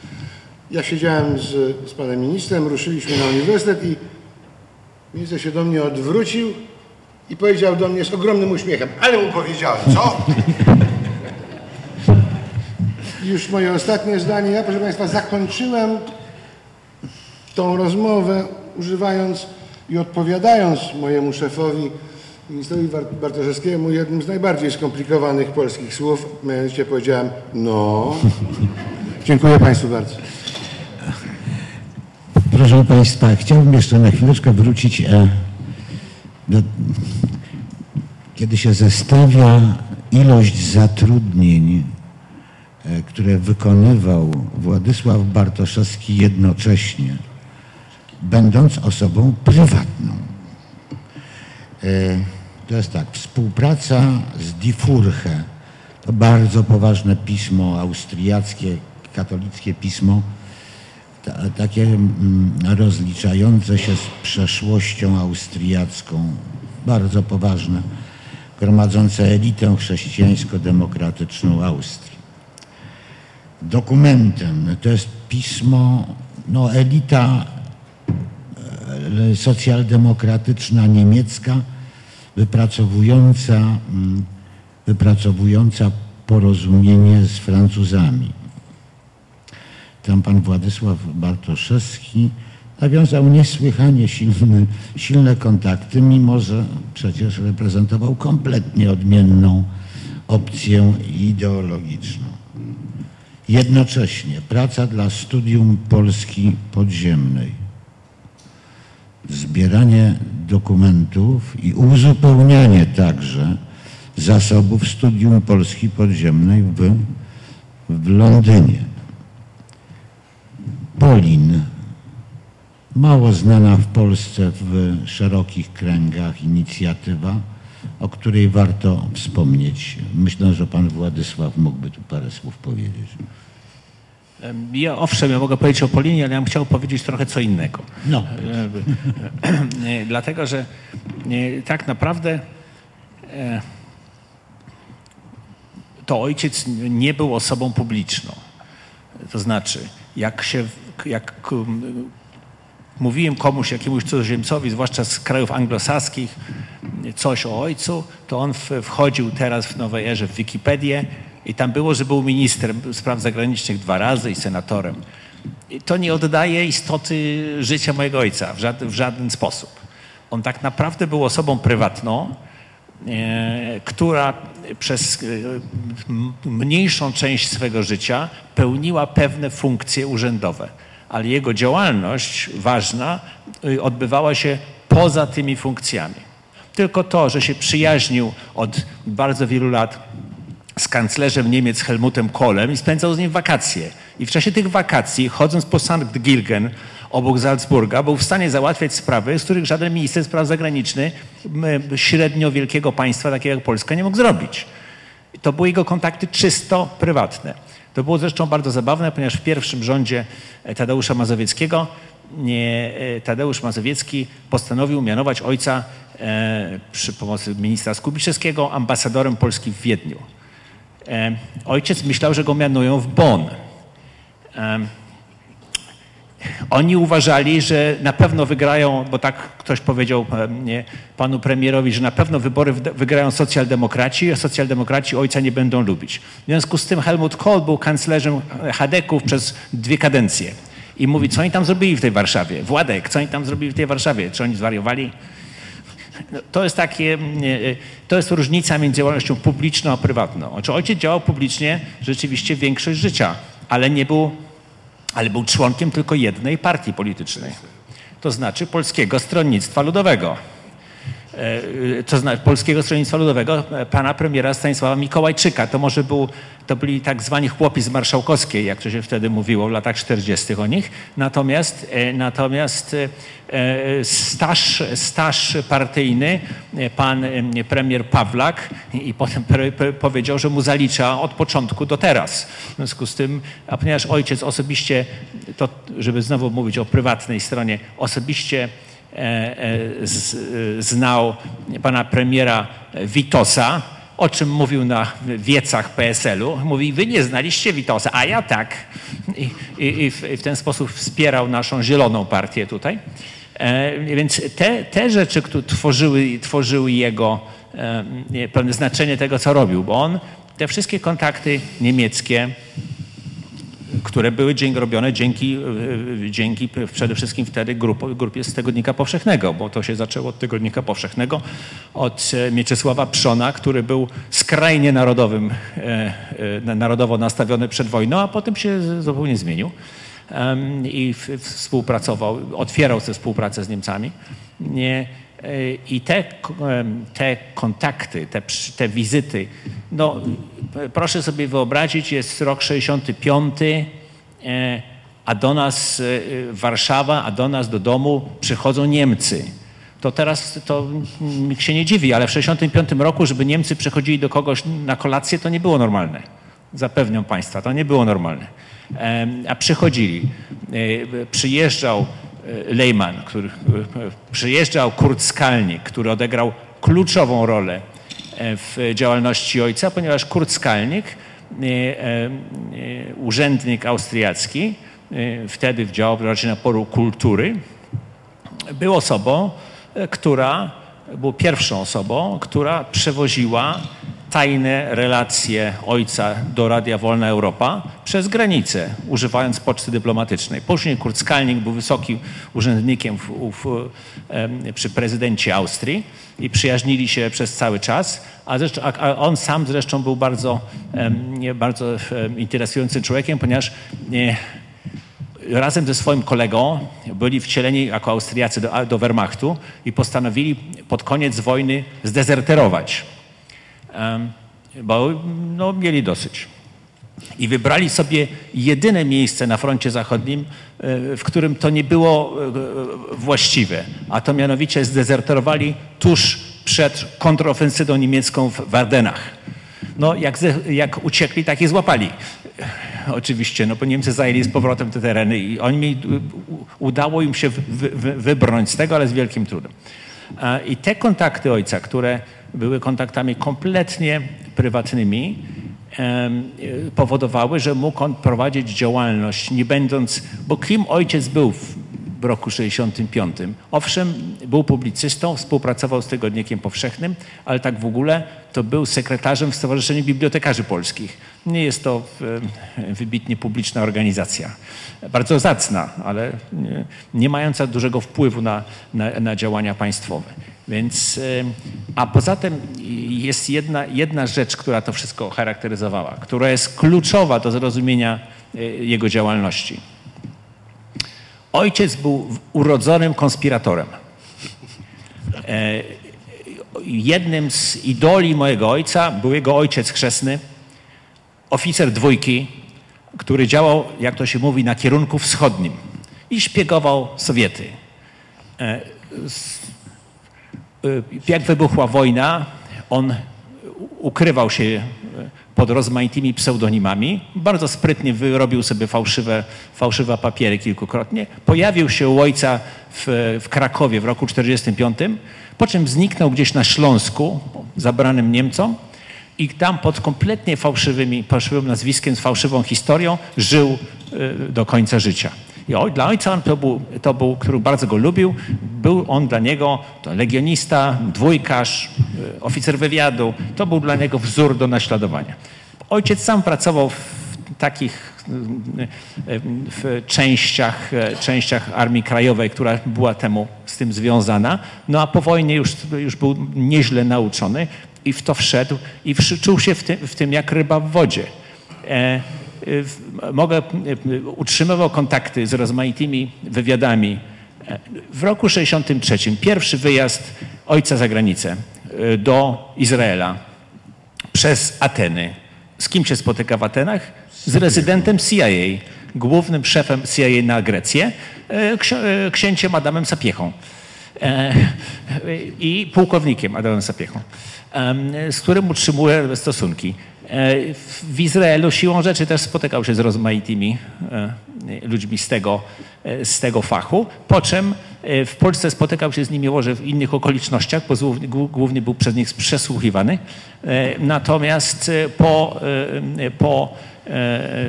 Ja siedziałem z, z panem ministrem, ruszyliśmy na uniwersytet i minister się do mnie odwrócił i powiedział do mnie z ogromnym uśmiechem, ale mu powiedziałem, co? Już moje ostatnie zdanie. Ja, proszę Państwa, zakończyłem tą rozmowę używając i odpowiadając mojemu szefowi, ministrowi Bar- Bartoszewskiemu, jednym z najbardziej skomplikowanych polskich słów. Mianowicie powiedziałem, no. Dziękuję Państwu bardzo. Proszę Państwa, chciałbym jeszcze na chwileczkę wrócić e, do, kiedy się zestawia ilość zatrudnień, e, które wykonywał Władysław Bartoszewski jednocześnie, będąc osobą prywatną. E, To jest tak, współpraca z Die Furche, to bardzo poważne pismo austriackie, katolickie pismo, ta, takie mm, rozliczające się z przeszłością austriacką, bardzo poważne, gromadzące elitę chrześcijańsko-demokratyczną Austrii. Dokumentem to jest pismo, no elita e, socjaldemokratyczna niemiecka, wypracowująca, mm, wypracowująca porozumienie z Francuzami. Tam pan Władysław Bartoszewski nawiązał niesłychanie silny, silne kontakty, mimo że przecież reprezentował kompletnie odmienną opcję ideologiczną. Jednocześnie praca dla studium Polski podziemnej, zbieranie dokumentów i uzupełnianie także zasobów studium Polski podziemnej w, w Londynie. Polin, mało znana w Polsce w szerokich kręgach inicjatywa, o której warto wspomnieć. Myślę, że pan Władysław mógłby tu parę słów powiedzieć. Ja owszem, ja mogę powiedzieć o Polinie, ale ja bym chciał powiedzieć trochę co innego. No. E, Dlatego, że e, tak naprawdę e, to ojciec nie był osobą publiczną. To znaczy, jak się, jak mówiłem komuś, jakiemuś cudzoziemcowi, zwłaszcza z krajów anglosaskich, coś o ojcu, to on wchodził teraz w nowej erze w Wikipedię i tam było, że był ministrem spraw zagranicznych dwa razy i senatorem. I to nie oddaje istoty życia mojego ojca w żaden, w żaden sposób. On tak naprawdę był osobą prywatną, e, która przez e, mniejszą część swego życia pełniła pewne funkcje urzędowe, ale jego działalność ważna y, odbywała się poza tymi funkcjami. Tylko to, że się przyjaźnił od bardzo wielu lat z kanclerzem Niemiec Helmutem Kohlem i spędzał z nim wakacje. I w czasie tych wakacji, chodząc po St. Gilgen obok Salzburga, był w stanie załatwiać sprawy, z których żaden minister spraw zagranicznych średnio wielkiego państwa, takiego jak Polska, nie mógł zrobić. To były jego kontakty czysto prywatne. To było zresztą bardzo zabawne, ponieważ w pierwszym rządzie e, Tadeusza Mazowieckiego e, Tadeusz Mazowiecki postanowił mianować ojca e, przy pomocy ministra Skubiszewskiego ambasadorem Polski w Wiedniu. Ojciec myślał, że go mianują w Bonn. E, oni uważali, że na pewno wygrają, bo tak ktoś powiedział e, panu premierowi, że na pewno wybory wygrają socjaldemokraci, a socjaldemokraci ojca nie będą lubić. W związku z tym Helmut Kohl był kanclerzem Hadeków przez dwie kadencje. I mówi, co oni tam zrobili w tej Warszawie? Władek, co oni tam zrobili w tej Warszawie? Czy oni zwariowali? No, To jest takie, mm, e, to jest różnica między działalnością publiczną a prywatną. Znaczy ojciec działał publicznie rzeczywiście większość życia, ale nie był, ale był członkiem tylko jednej partii politycznej. To znaczy Polskiego Stronnictwa Ludowego. E, to znaczy Polskiego Stronnictwa Ludowego, e, pana premiera Stanisława Mikołajczyka. To może był, to byli tak zwani chłopi z Marszałkowskiej, jak to się wtedy mówiło w latach 40. o nich. Natomiast, e, natomiast e, staż, staż partyjny e, pan e, premier Pawlak i potem powiedział, że mu zalicza od początku do teraz. W związku z tym, a ponieważ ojciec osobiście, to żeby znowu mówić o prywatnej stronie, osobiście e, e, z, e, znał pana premiera Witosa, o czym mówił na wiecach PSL-u. Mówi, wy nie znaliście Witosa, a ja tak. I, i, i, w, i w ten sposób wspierał naszą zieloną partię tutaj. E, więc te, te rzeczy, które tworzyły, tworzyły jego e, pewne znaczenie tego, co robił, bo on te wszystkie kontakty niemieckie, które były dzień, robione dzięki, e, dzięki przede wszystkim wtedy grup, grupie z Tygodnika Powszechnego, bo to się zaczęło od Tygodnika Powszechnego, od e, Mieczysława Przona, który był skrajnie narodowym, e, e, narodowo nastawiony przed wojną, a potem się zupełnie zmienił i współpracował, otwierał tę współpracę z Niemcami. Nie, e, I te, te kontakty, te, te wizyty, no proszę sobie wyobrazić, jest rok 65, e, a do nas e, Warszawa, a do nas do domu przychodzą Niemcy. To teraz to nikt się nie dziwi, ale w 65 roku, żeby Niemcy przychodzili do kogoś na kolację, to nie było normalne. Zapewniam Państwa, to nie było normalne. A przychodzili. E, Przyjeżdżał e, Lehmann, który, e, przyjeżdżał Kurt Skalnik, który odegrał kluczową rolę e, w działalności ojca, ponieważ Kurt Skalnik, urzędnik austriacki, wtedy działał raczej na polu kultury, był osobą, która, był pierwszą osobą, która przewoziła tajne relacje ojca do Radia Wolna Europa przez granicę, używając poczty dyplomatycznej. Później Kurt Skalnik był wysokim urzędnikiem w, w, przy prezydencie Austrii i przyjaźnili się przez cały czas, a, zresztą, a, on sam zresztą był bardzo, bardzo interesującym człowiekiem, ponieważ nie, razem ze swoim kolegą byli wcieleni jako Austriacy do, do Wehrmachtu i postanowili pod koniec wojny zdezerterować, bo no, mieli dosyć. I wybrali sobie jedyne miejsce na froncie zachodnim, e, w którym to nie było e, właściwe, a to mianowicie zdezerterowali tuż przed kontrofensywą niemiecką w Wardenach. No, jak, jak uciekli, tak je złapali. Oczywiście, no bo Niemcy zajęli z powrotem te tereny i oni mieli, udało im się wy, wy, wybrnąć z tego, ale z wielkim trudem. E, I te kontakty ojca, które były kontaktami kompletnie prywatnymi, powodowały, że mógł on prowadzić działalność, nie będąc, bo kim ojciec był w, roku 65. Owszem, był publicystą, współpracował z Tygodnikiem Powszechnym, ale tak w ogóle to był sekretarzem w Stowarzyszeniu Bibliotekarzy Polskich. Nie jest to e, wybitnie publiczna organizacja. Bardzo zacna, ale nie, nie mająca dużego wpływu na, na, na działania państwowe. Więc, e, a poza tym jest jedna, jedna rzecz, która to wszystko charakteryzowała, która jest kluczowa do zrozumienia e, jego działalności. Ojciec był urodzonym konspiratorem. E, jednym z idoli mojego ojca był jego ojciec chrzestny, oficer dwójki, który działał, jak to się mówi, na kierunku wschodnim i szpiegował Sowiety. E, e, jak wybuchła wojna, on ukrywał się pod rozmaitymi pseudonimami. Bardzo sprytnie wyrobił sobie fałszywe, fałszywe papiery kilkukrotnie. Pojawił się u ojca w, w Krakowie w roku 1945, po czym zniknął gdzieś na Śląsku, zabranym Niemcom i tam pod kompletnie fałszywymi, fałszywym nazwiskiem, z fałszywą historią żył y, do końca życia. I oj, dla ojca on to był, to był, który bardzo go lubił, był on dla niego to legionista, dwójkarz, y, oficer wywiadu. To był dla niego wzór do naśladowania. Ojciec sam pracował w takich y, y, w częściach, częściach Armii Krajowej, która była temu z tym związana. No a po wojnie już, już był nieźle nauczony i w to wszedł i czuł się w tym, w tym jak ryba w wodzie. E, mogę, utrzymywał kontakty z rozmaitymi wywiadami. W roku 63 pierwszy wyjazd ojca za granicę e, do Izraela przez Ateny. Z kim się spotyka w Atenach? Z rezydentem CIA, głównym szefem CIA na Grecję, e, e, księciem Adamem Sapiechą i pułkownikiem Adamem Sapiechą, z którym utrzymuje stosunki. E, w Izraelu siłą rzeczy też spotykał się z rozmaitymi e, ludźmi z tego, e, z tego fachu, po czym w Polsce spotykał się z nimi może w innych okolicznościach, bo głównie był przez nich przesłuchiwany. Natomiast po, po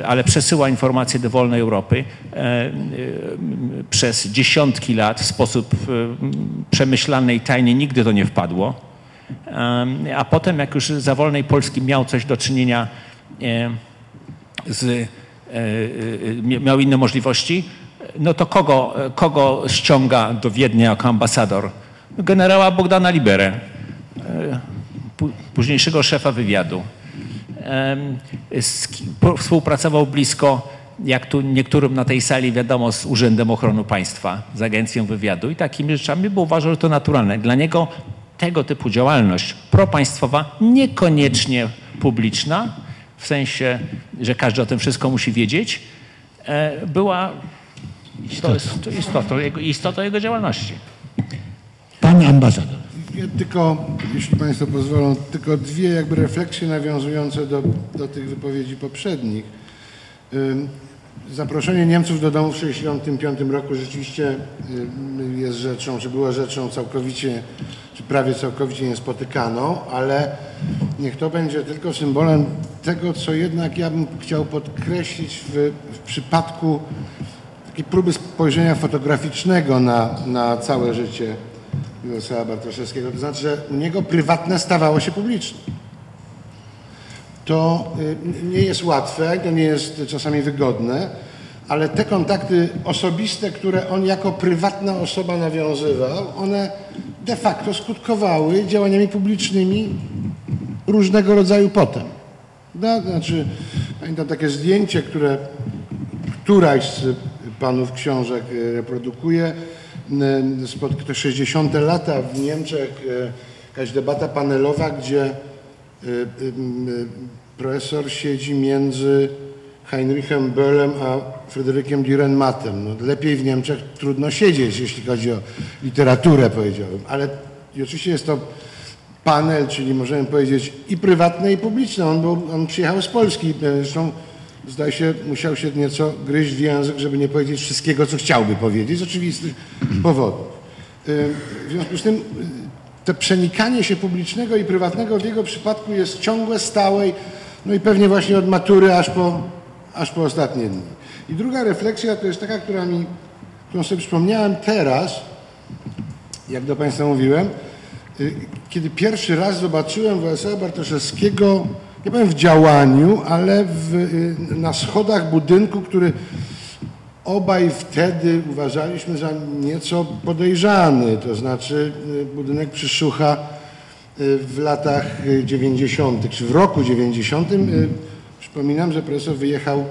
ale przesyła informacje do wolnej Europy przez dziesiątki lat w sposób przemyślany i tajny nigdy to nie wpadło a potem jak już za wolnej Polski miał coś do czynienia z, e, e, miał inne możliwości, no to kogo, kogo ściąga do Wiednia jako ambasador? Generała Bogdana Liberę, e, późniejszego szefa wywiadu. Współpracował blisko, jak tu niektórym na tej sali wiadomo, z Urzędem Ochrony Państwa, z Agencją Wywiadu i takimi rzeczami, bo uważał, że to naturalne. Dla niego tego typu działalność propaństwowa, niekoniecznie publiczna, w sensie, że każdy o tym wszystko musi wiedzieć, e, była to jest istotą jego, istotą jego działalności. Pan ambasador. Ja tylko, jeśli Państwo pozwolą, tylko dwie jakby refleksje nawiązujące do, do tych wypowiedzi poprzednich. Zaproszenie Niemców do domu w 1965 roku rzeczywiście jest rzeczą, czy była rzeczą całkowicie czy prawie całkowicie niespotykaną, ale niech to będzie tylko symbolem tego, co jednak ja bym chciał podkreślić w, w przypadku takiej próby spojrzenia fotograficznego na, na całe życie Mirosława Bartoszewskiego. To znaczy, że u niego prywatne stawało się publiczne. To y, nie jest łatwe, to nie jest czasami wygodne, ale te kontakty osobiste, które on jako prywatna osoba nawiązywał, one de facto skutkowały działaniami publicznymi różnego rodzaju potem. No, znaczy, pamiętam takie zdjęcie, które któraś z panów książek e, reprodukuje. Spod te 60. lata w Niemczech jakaś debata panelowa, gdzie profesor siedzi między Heinrichem Böllem a Fryderykiem Dürrenmattem. No, lepiej w Niemczech trudno siedzieć, jeśli chodzi o literaturę, powiedziałbym. Ale oczywiście jest to panel, czyli możemy powiedzieć i prywatne, i publiczne. On, był, on przyjechał z Polski. Zresztą zdaje się, musiał się nieco gryźć w język, żeby nie powiedzieć wszystkiego, co chciałby powiedzieć z oczywistych powodów. W związku z tym to przenikanie się publicznego i prywatnego w jego przypadku jest ciągłe, stałe, no i pewnie właśnie od matury aż po, aż po ostatnie dni. I druga refleksja to jest taka, która mi którą sobie przypomniałem teraz, jak do Państwa mówiłem, y, kiedy pierwszy raz zobaczyłem Władysława Bartoszewskiego, nie powiem w działaniu, ale w, y, na schodach budynku, który obaj wtedy uważaliśmy za nieco podejrzany, to znaczy y, budynek Przyszucha y, w latach y, 90., czy w roku 90. y, Przypominam, że profesor wyjechał,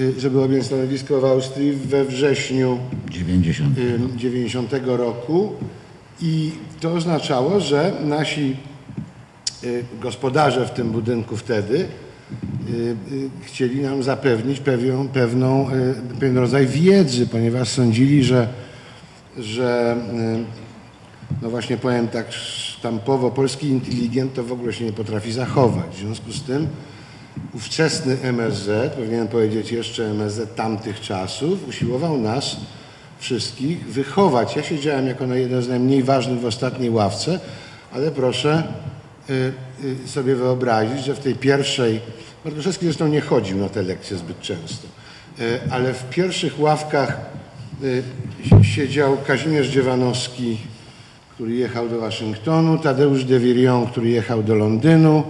y, żeby objąć stanowisko w Austrii we wrześniu 90. y, 90 roku i to oznaczało, że nasi y, gospodarze w tym budynku wtedy y, y, chcieli nam zapewnić pewną, pewną, y, pewien rodzaj wiedzy, ponieważ sądzili, że, że y, no właśnie powiem tak sztampowo, polski inteligent to w ogóle się nie potrafi zachować. W związku z tym ówczesny MSZ, powinienem powiedzieć jeszcze MSZ tamtych czasów, usiłował nas wszystkich wychować. Ja siedziałem jako jeden z najmniej ważnych w ostatniej ławce, ale proszę y, y, sobie wyobrazić, że w tej pierwszej, Bartoszewski zresztą nie chodził na te lekcje zbyt często, y, ale w pierwszych ławkach y, siedział Kazimierz Dziewanowski, który jechał do Waszyngtonu, Tadeusz de Virion, który jechał do Londynu,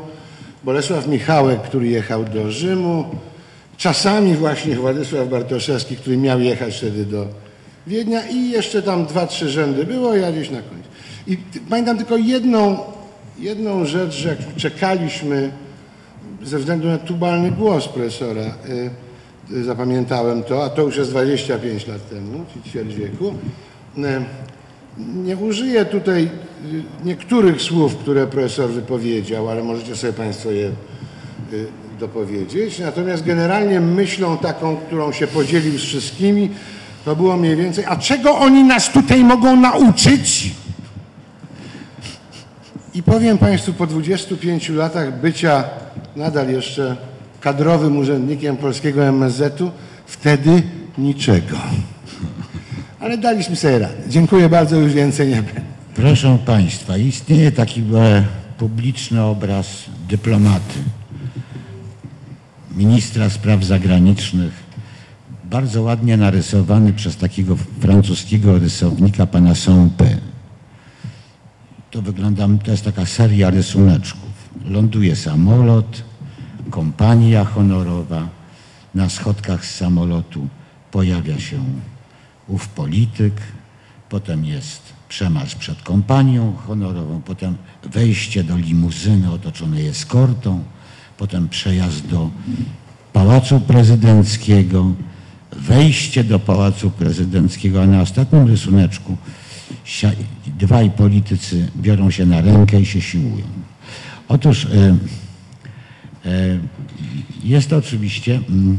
Bolesław Michałek, który jechał do Rzymu, czasami właśnie Władysław Bartoszewski, który miał jechać wtedy do Wiednia i jeszcze tam dwa, trzy rzędy było, ja gdzieś na końcu. I pamiętam tylko jedną, jedną rzecz, że czekaliśmy ze względu na tubalny głos profesora, y, y, zapamiętałem to, a to już jest 25 lat temu, ćwierć wieku. Y, nie użyję tutaj niektórych słów, które profesor wypowiedział, ale możecie sobie Państwo je dopowiedzieć. Natomiast generalnie myślą taką, którą się podzielił z wszystkimi, to było mniej więcej, a czego oni nas tutaj mogą nauczyć? I powiem Państwu, po 25 latach bycia nadal jeszcze kadrowym urzędnikiem polskiego MSZ-u, wtedy niczego. Ale daliśmy sobie radę. Dziękuję bardzo, już więcej nie będę. Proszę Państwa, istnieje taki e, publiczny obraz dyplomaty, ministra spraw zagranicznych, bardzo ładnie narysowany przez takiego francuskiego rysownika, pana Sampé. To wygląda, to jest taka seria rysuneczków. Ląduje samolot, kompania honorowa, na schodkach z samolotu pojawia się ów polityk, potem jest przemarsz przed kompanią honorową, potem wejście do limuzyny otoczonej eskortą, potem przejazd do Pałacu Prezydenckiego, wejście do Pałacu Prezydenckiego, a na ostatnim rysuneczku dwaj politycy biorą się na rękę i się siłują. Otóż e, e, jest to oczywiście mm,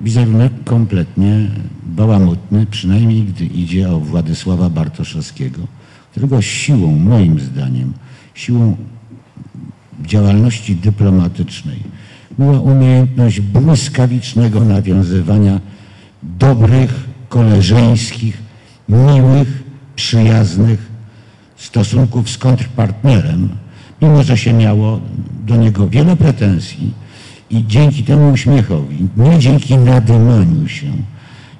wizerunek kompletnie bałamutny, przynajmniej gdy idzie o Władysława Bartoszewskiego, którego siłą, moim zdaniem, siłą działalności dyplomatycznej była umiejętność błyskawicznego nawiązywania dobrych, koleżeńskich, miłych, przyjaznych stosunków z kontrpartnerem, mimo że się miało do niego wiele pretensji i dzięki temu uśmiechowi, nie dzięki nadymaniu się,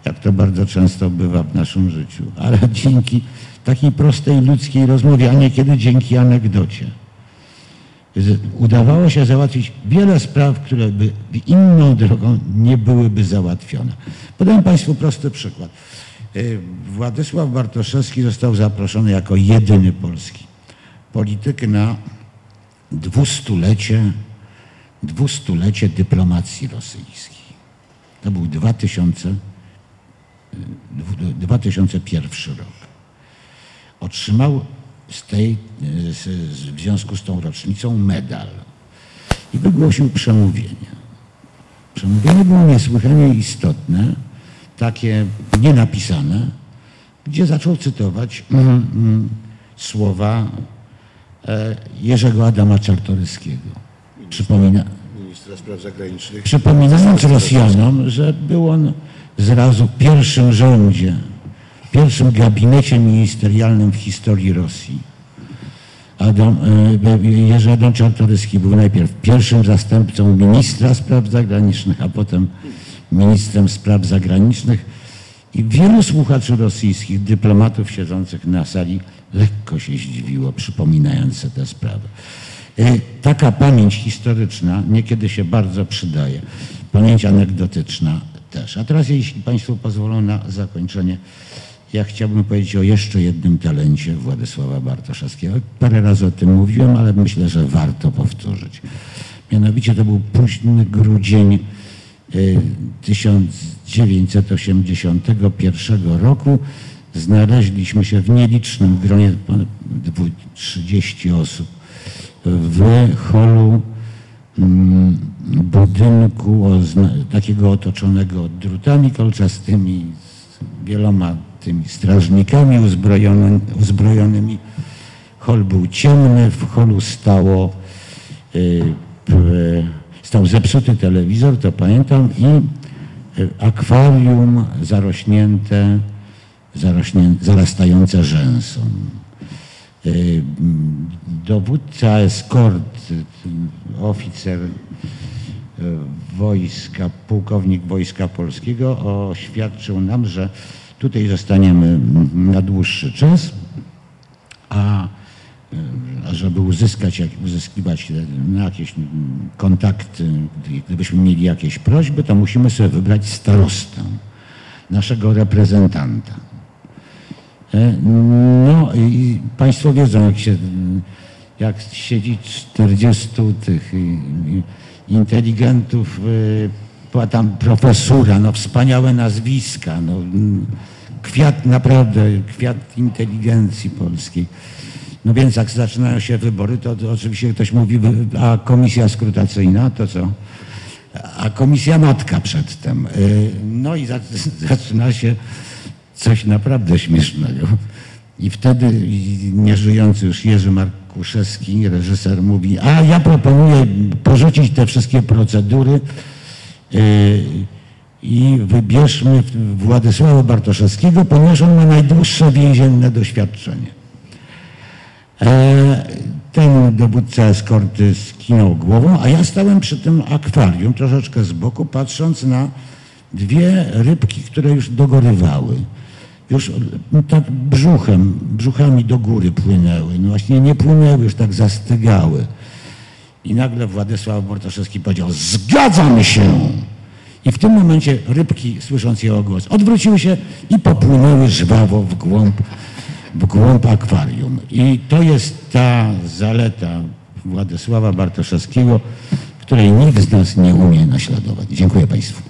jak to bardzo często bywa w naszym życiu, ale [laughs] dzięki takiej prostej ludzkiej rozmowie, a niekiedy dzięki anegdocie. Udawało się załatwić wiele spraw, które by inną drogą nie byłyby załatwione. Podam Państwu prosty przykład. Y, Władysław Bartoszewski został zaproszony jako jedyny polski polityk na dwustulecie, dwustulecie dyplomacji rosyjskiej. To był 2000, y, dwu- 2001 rok otrzymał z tej, z, w związku z tą rocznicą medal i wygłosił przemówienie. Przemówienie było niesłychanie istotne, takie nienapisane, gdzie zaczął cytować mm, mm, słowa e, Jerzego Adama Czartoryskiego. Przypomina, Ministra Spraw Zagranicznych. przypominając Rosjanom, że był on zrazu w pierwszym rządzie, w pierwszym gabinecie ministerialnym w historii Rosji. Adam, e, Jerzy Adam Czartoryski był najpierw pierwszym zastępcą ministra spraw zagranicznych, a potem ministrem spraw zagranicznych I wielu słuchaczy rosyjskich, dyplomatów siedzących na sali lekko się zdziwiło, przypominając sobie tę sprawę. Y, Taka pamięć historyczna niekiedy się bardzo przydaje. Pamięć anegdotyczna też. A teraz, jeśli Państwo pozwolą na zakończenie, ja chciałbym powiedzieć o jeszcze jednym talencie Władysława Bartoszewskiego. Parę razy o tym mówiłem, ale myślę, że warto powtórzyć. Mianowicie to był późny grudzień 1981 roku. Znaleźliśmy się w nielicznym gronie, ponad dwu- 30 osób, w holu mm, budynku takiego otoczonego drutami kolczastymi, z wieloma tymi strażnikami uzbrojony, uzbrojonymi. Hol był ciemny, w holu stało, y, p- stał zepsuty telewizor, to pamiętam, i y, akwarium zarośnięte, zarośnie, zarastające rzęsą. M, Dowódca eskort, oficer y, wojska, pułkownik Wojska Polskiego oświadczył nam, że tutaj zostaniemy na dłuższy czas, a żeby uzyskać, uzyskiwać e, no, jakieś kontakty, gdy- gdybyśmy mieli jakieś prośby, to musimy sobie wybrać starostę, naszego reprezentanta. E, No i Państwo wiedzą, jak się, jak siedzi 40 tych inteligentów, y, była tam profesura, no wspaniałe nazwiska, no, kwiat naprawdę, kwiat inteligencji polskiej. No więc jak zaczynają się wybory, to, to oczywiście ktoś mówi, a komisja skrutacyjna to co? A komisja matka przedtem. Y, No i za- [laughs] zaczyna się coś naprawdę śmiesznego. I wtedy nieżyjący już Jerzy Markuszewski, reżyser, mówi, a ja proponuję porzucić te wszystkie procedury y, i wybierzmy Władysława Bartoszewskiego, ponieważ on ma najdłuższe więzienne doświadczenie. E, Ten dowódca eskorty skinął głową, a ja stałem przy tym akwarium troszeczkę z boku, patrząc na dwie rybki, które już dogorywały. Już no, tak brzuchem, brzuchami do góry płynęły. No właśnie nie płynęły, już tak zastygały. I nagle Władysław Bartoszewski powiedział, zgadzam się! I w tym momencie rybki, słysząc jego głos, odwróciły się i popłynęły żwawo w głąb, w głąb akwarium. I to jest ta zaleta Władysława Bartoszewskiego, której nikt z nas nie umie naśladować. Dziękuję Państwu.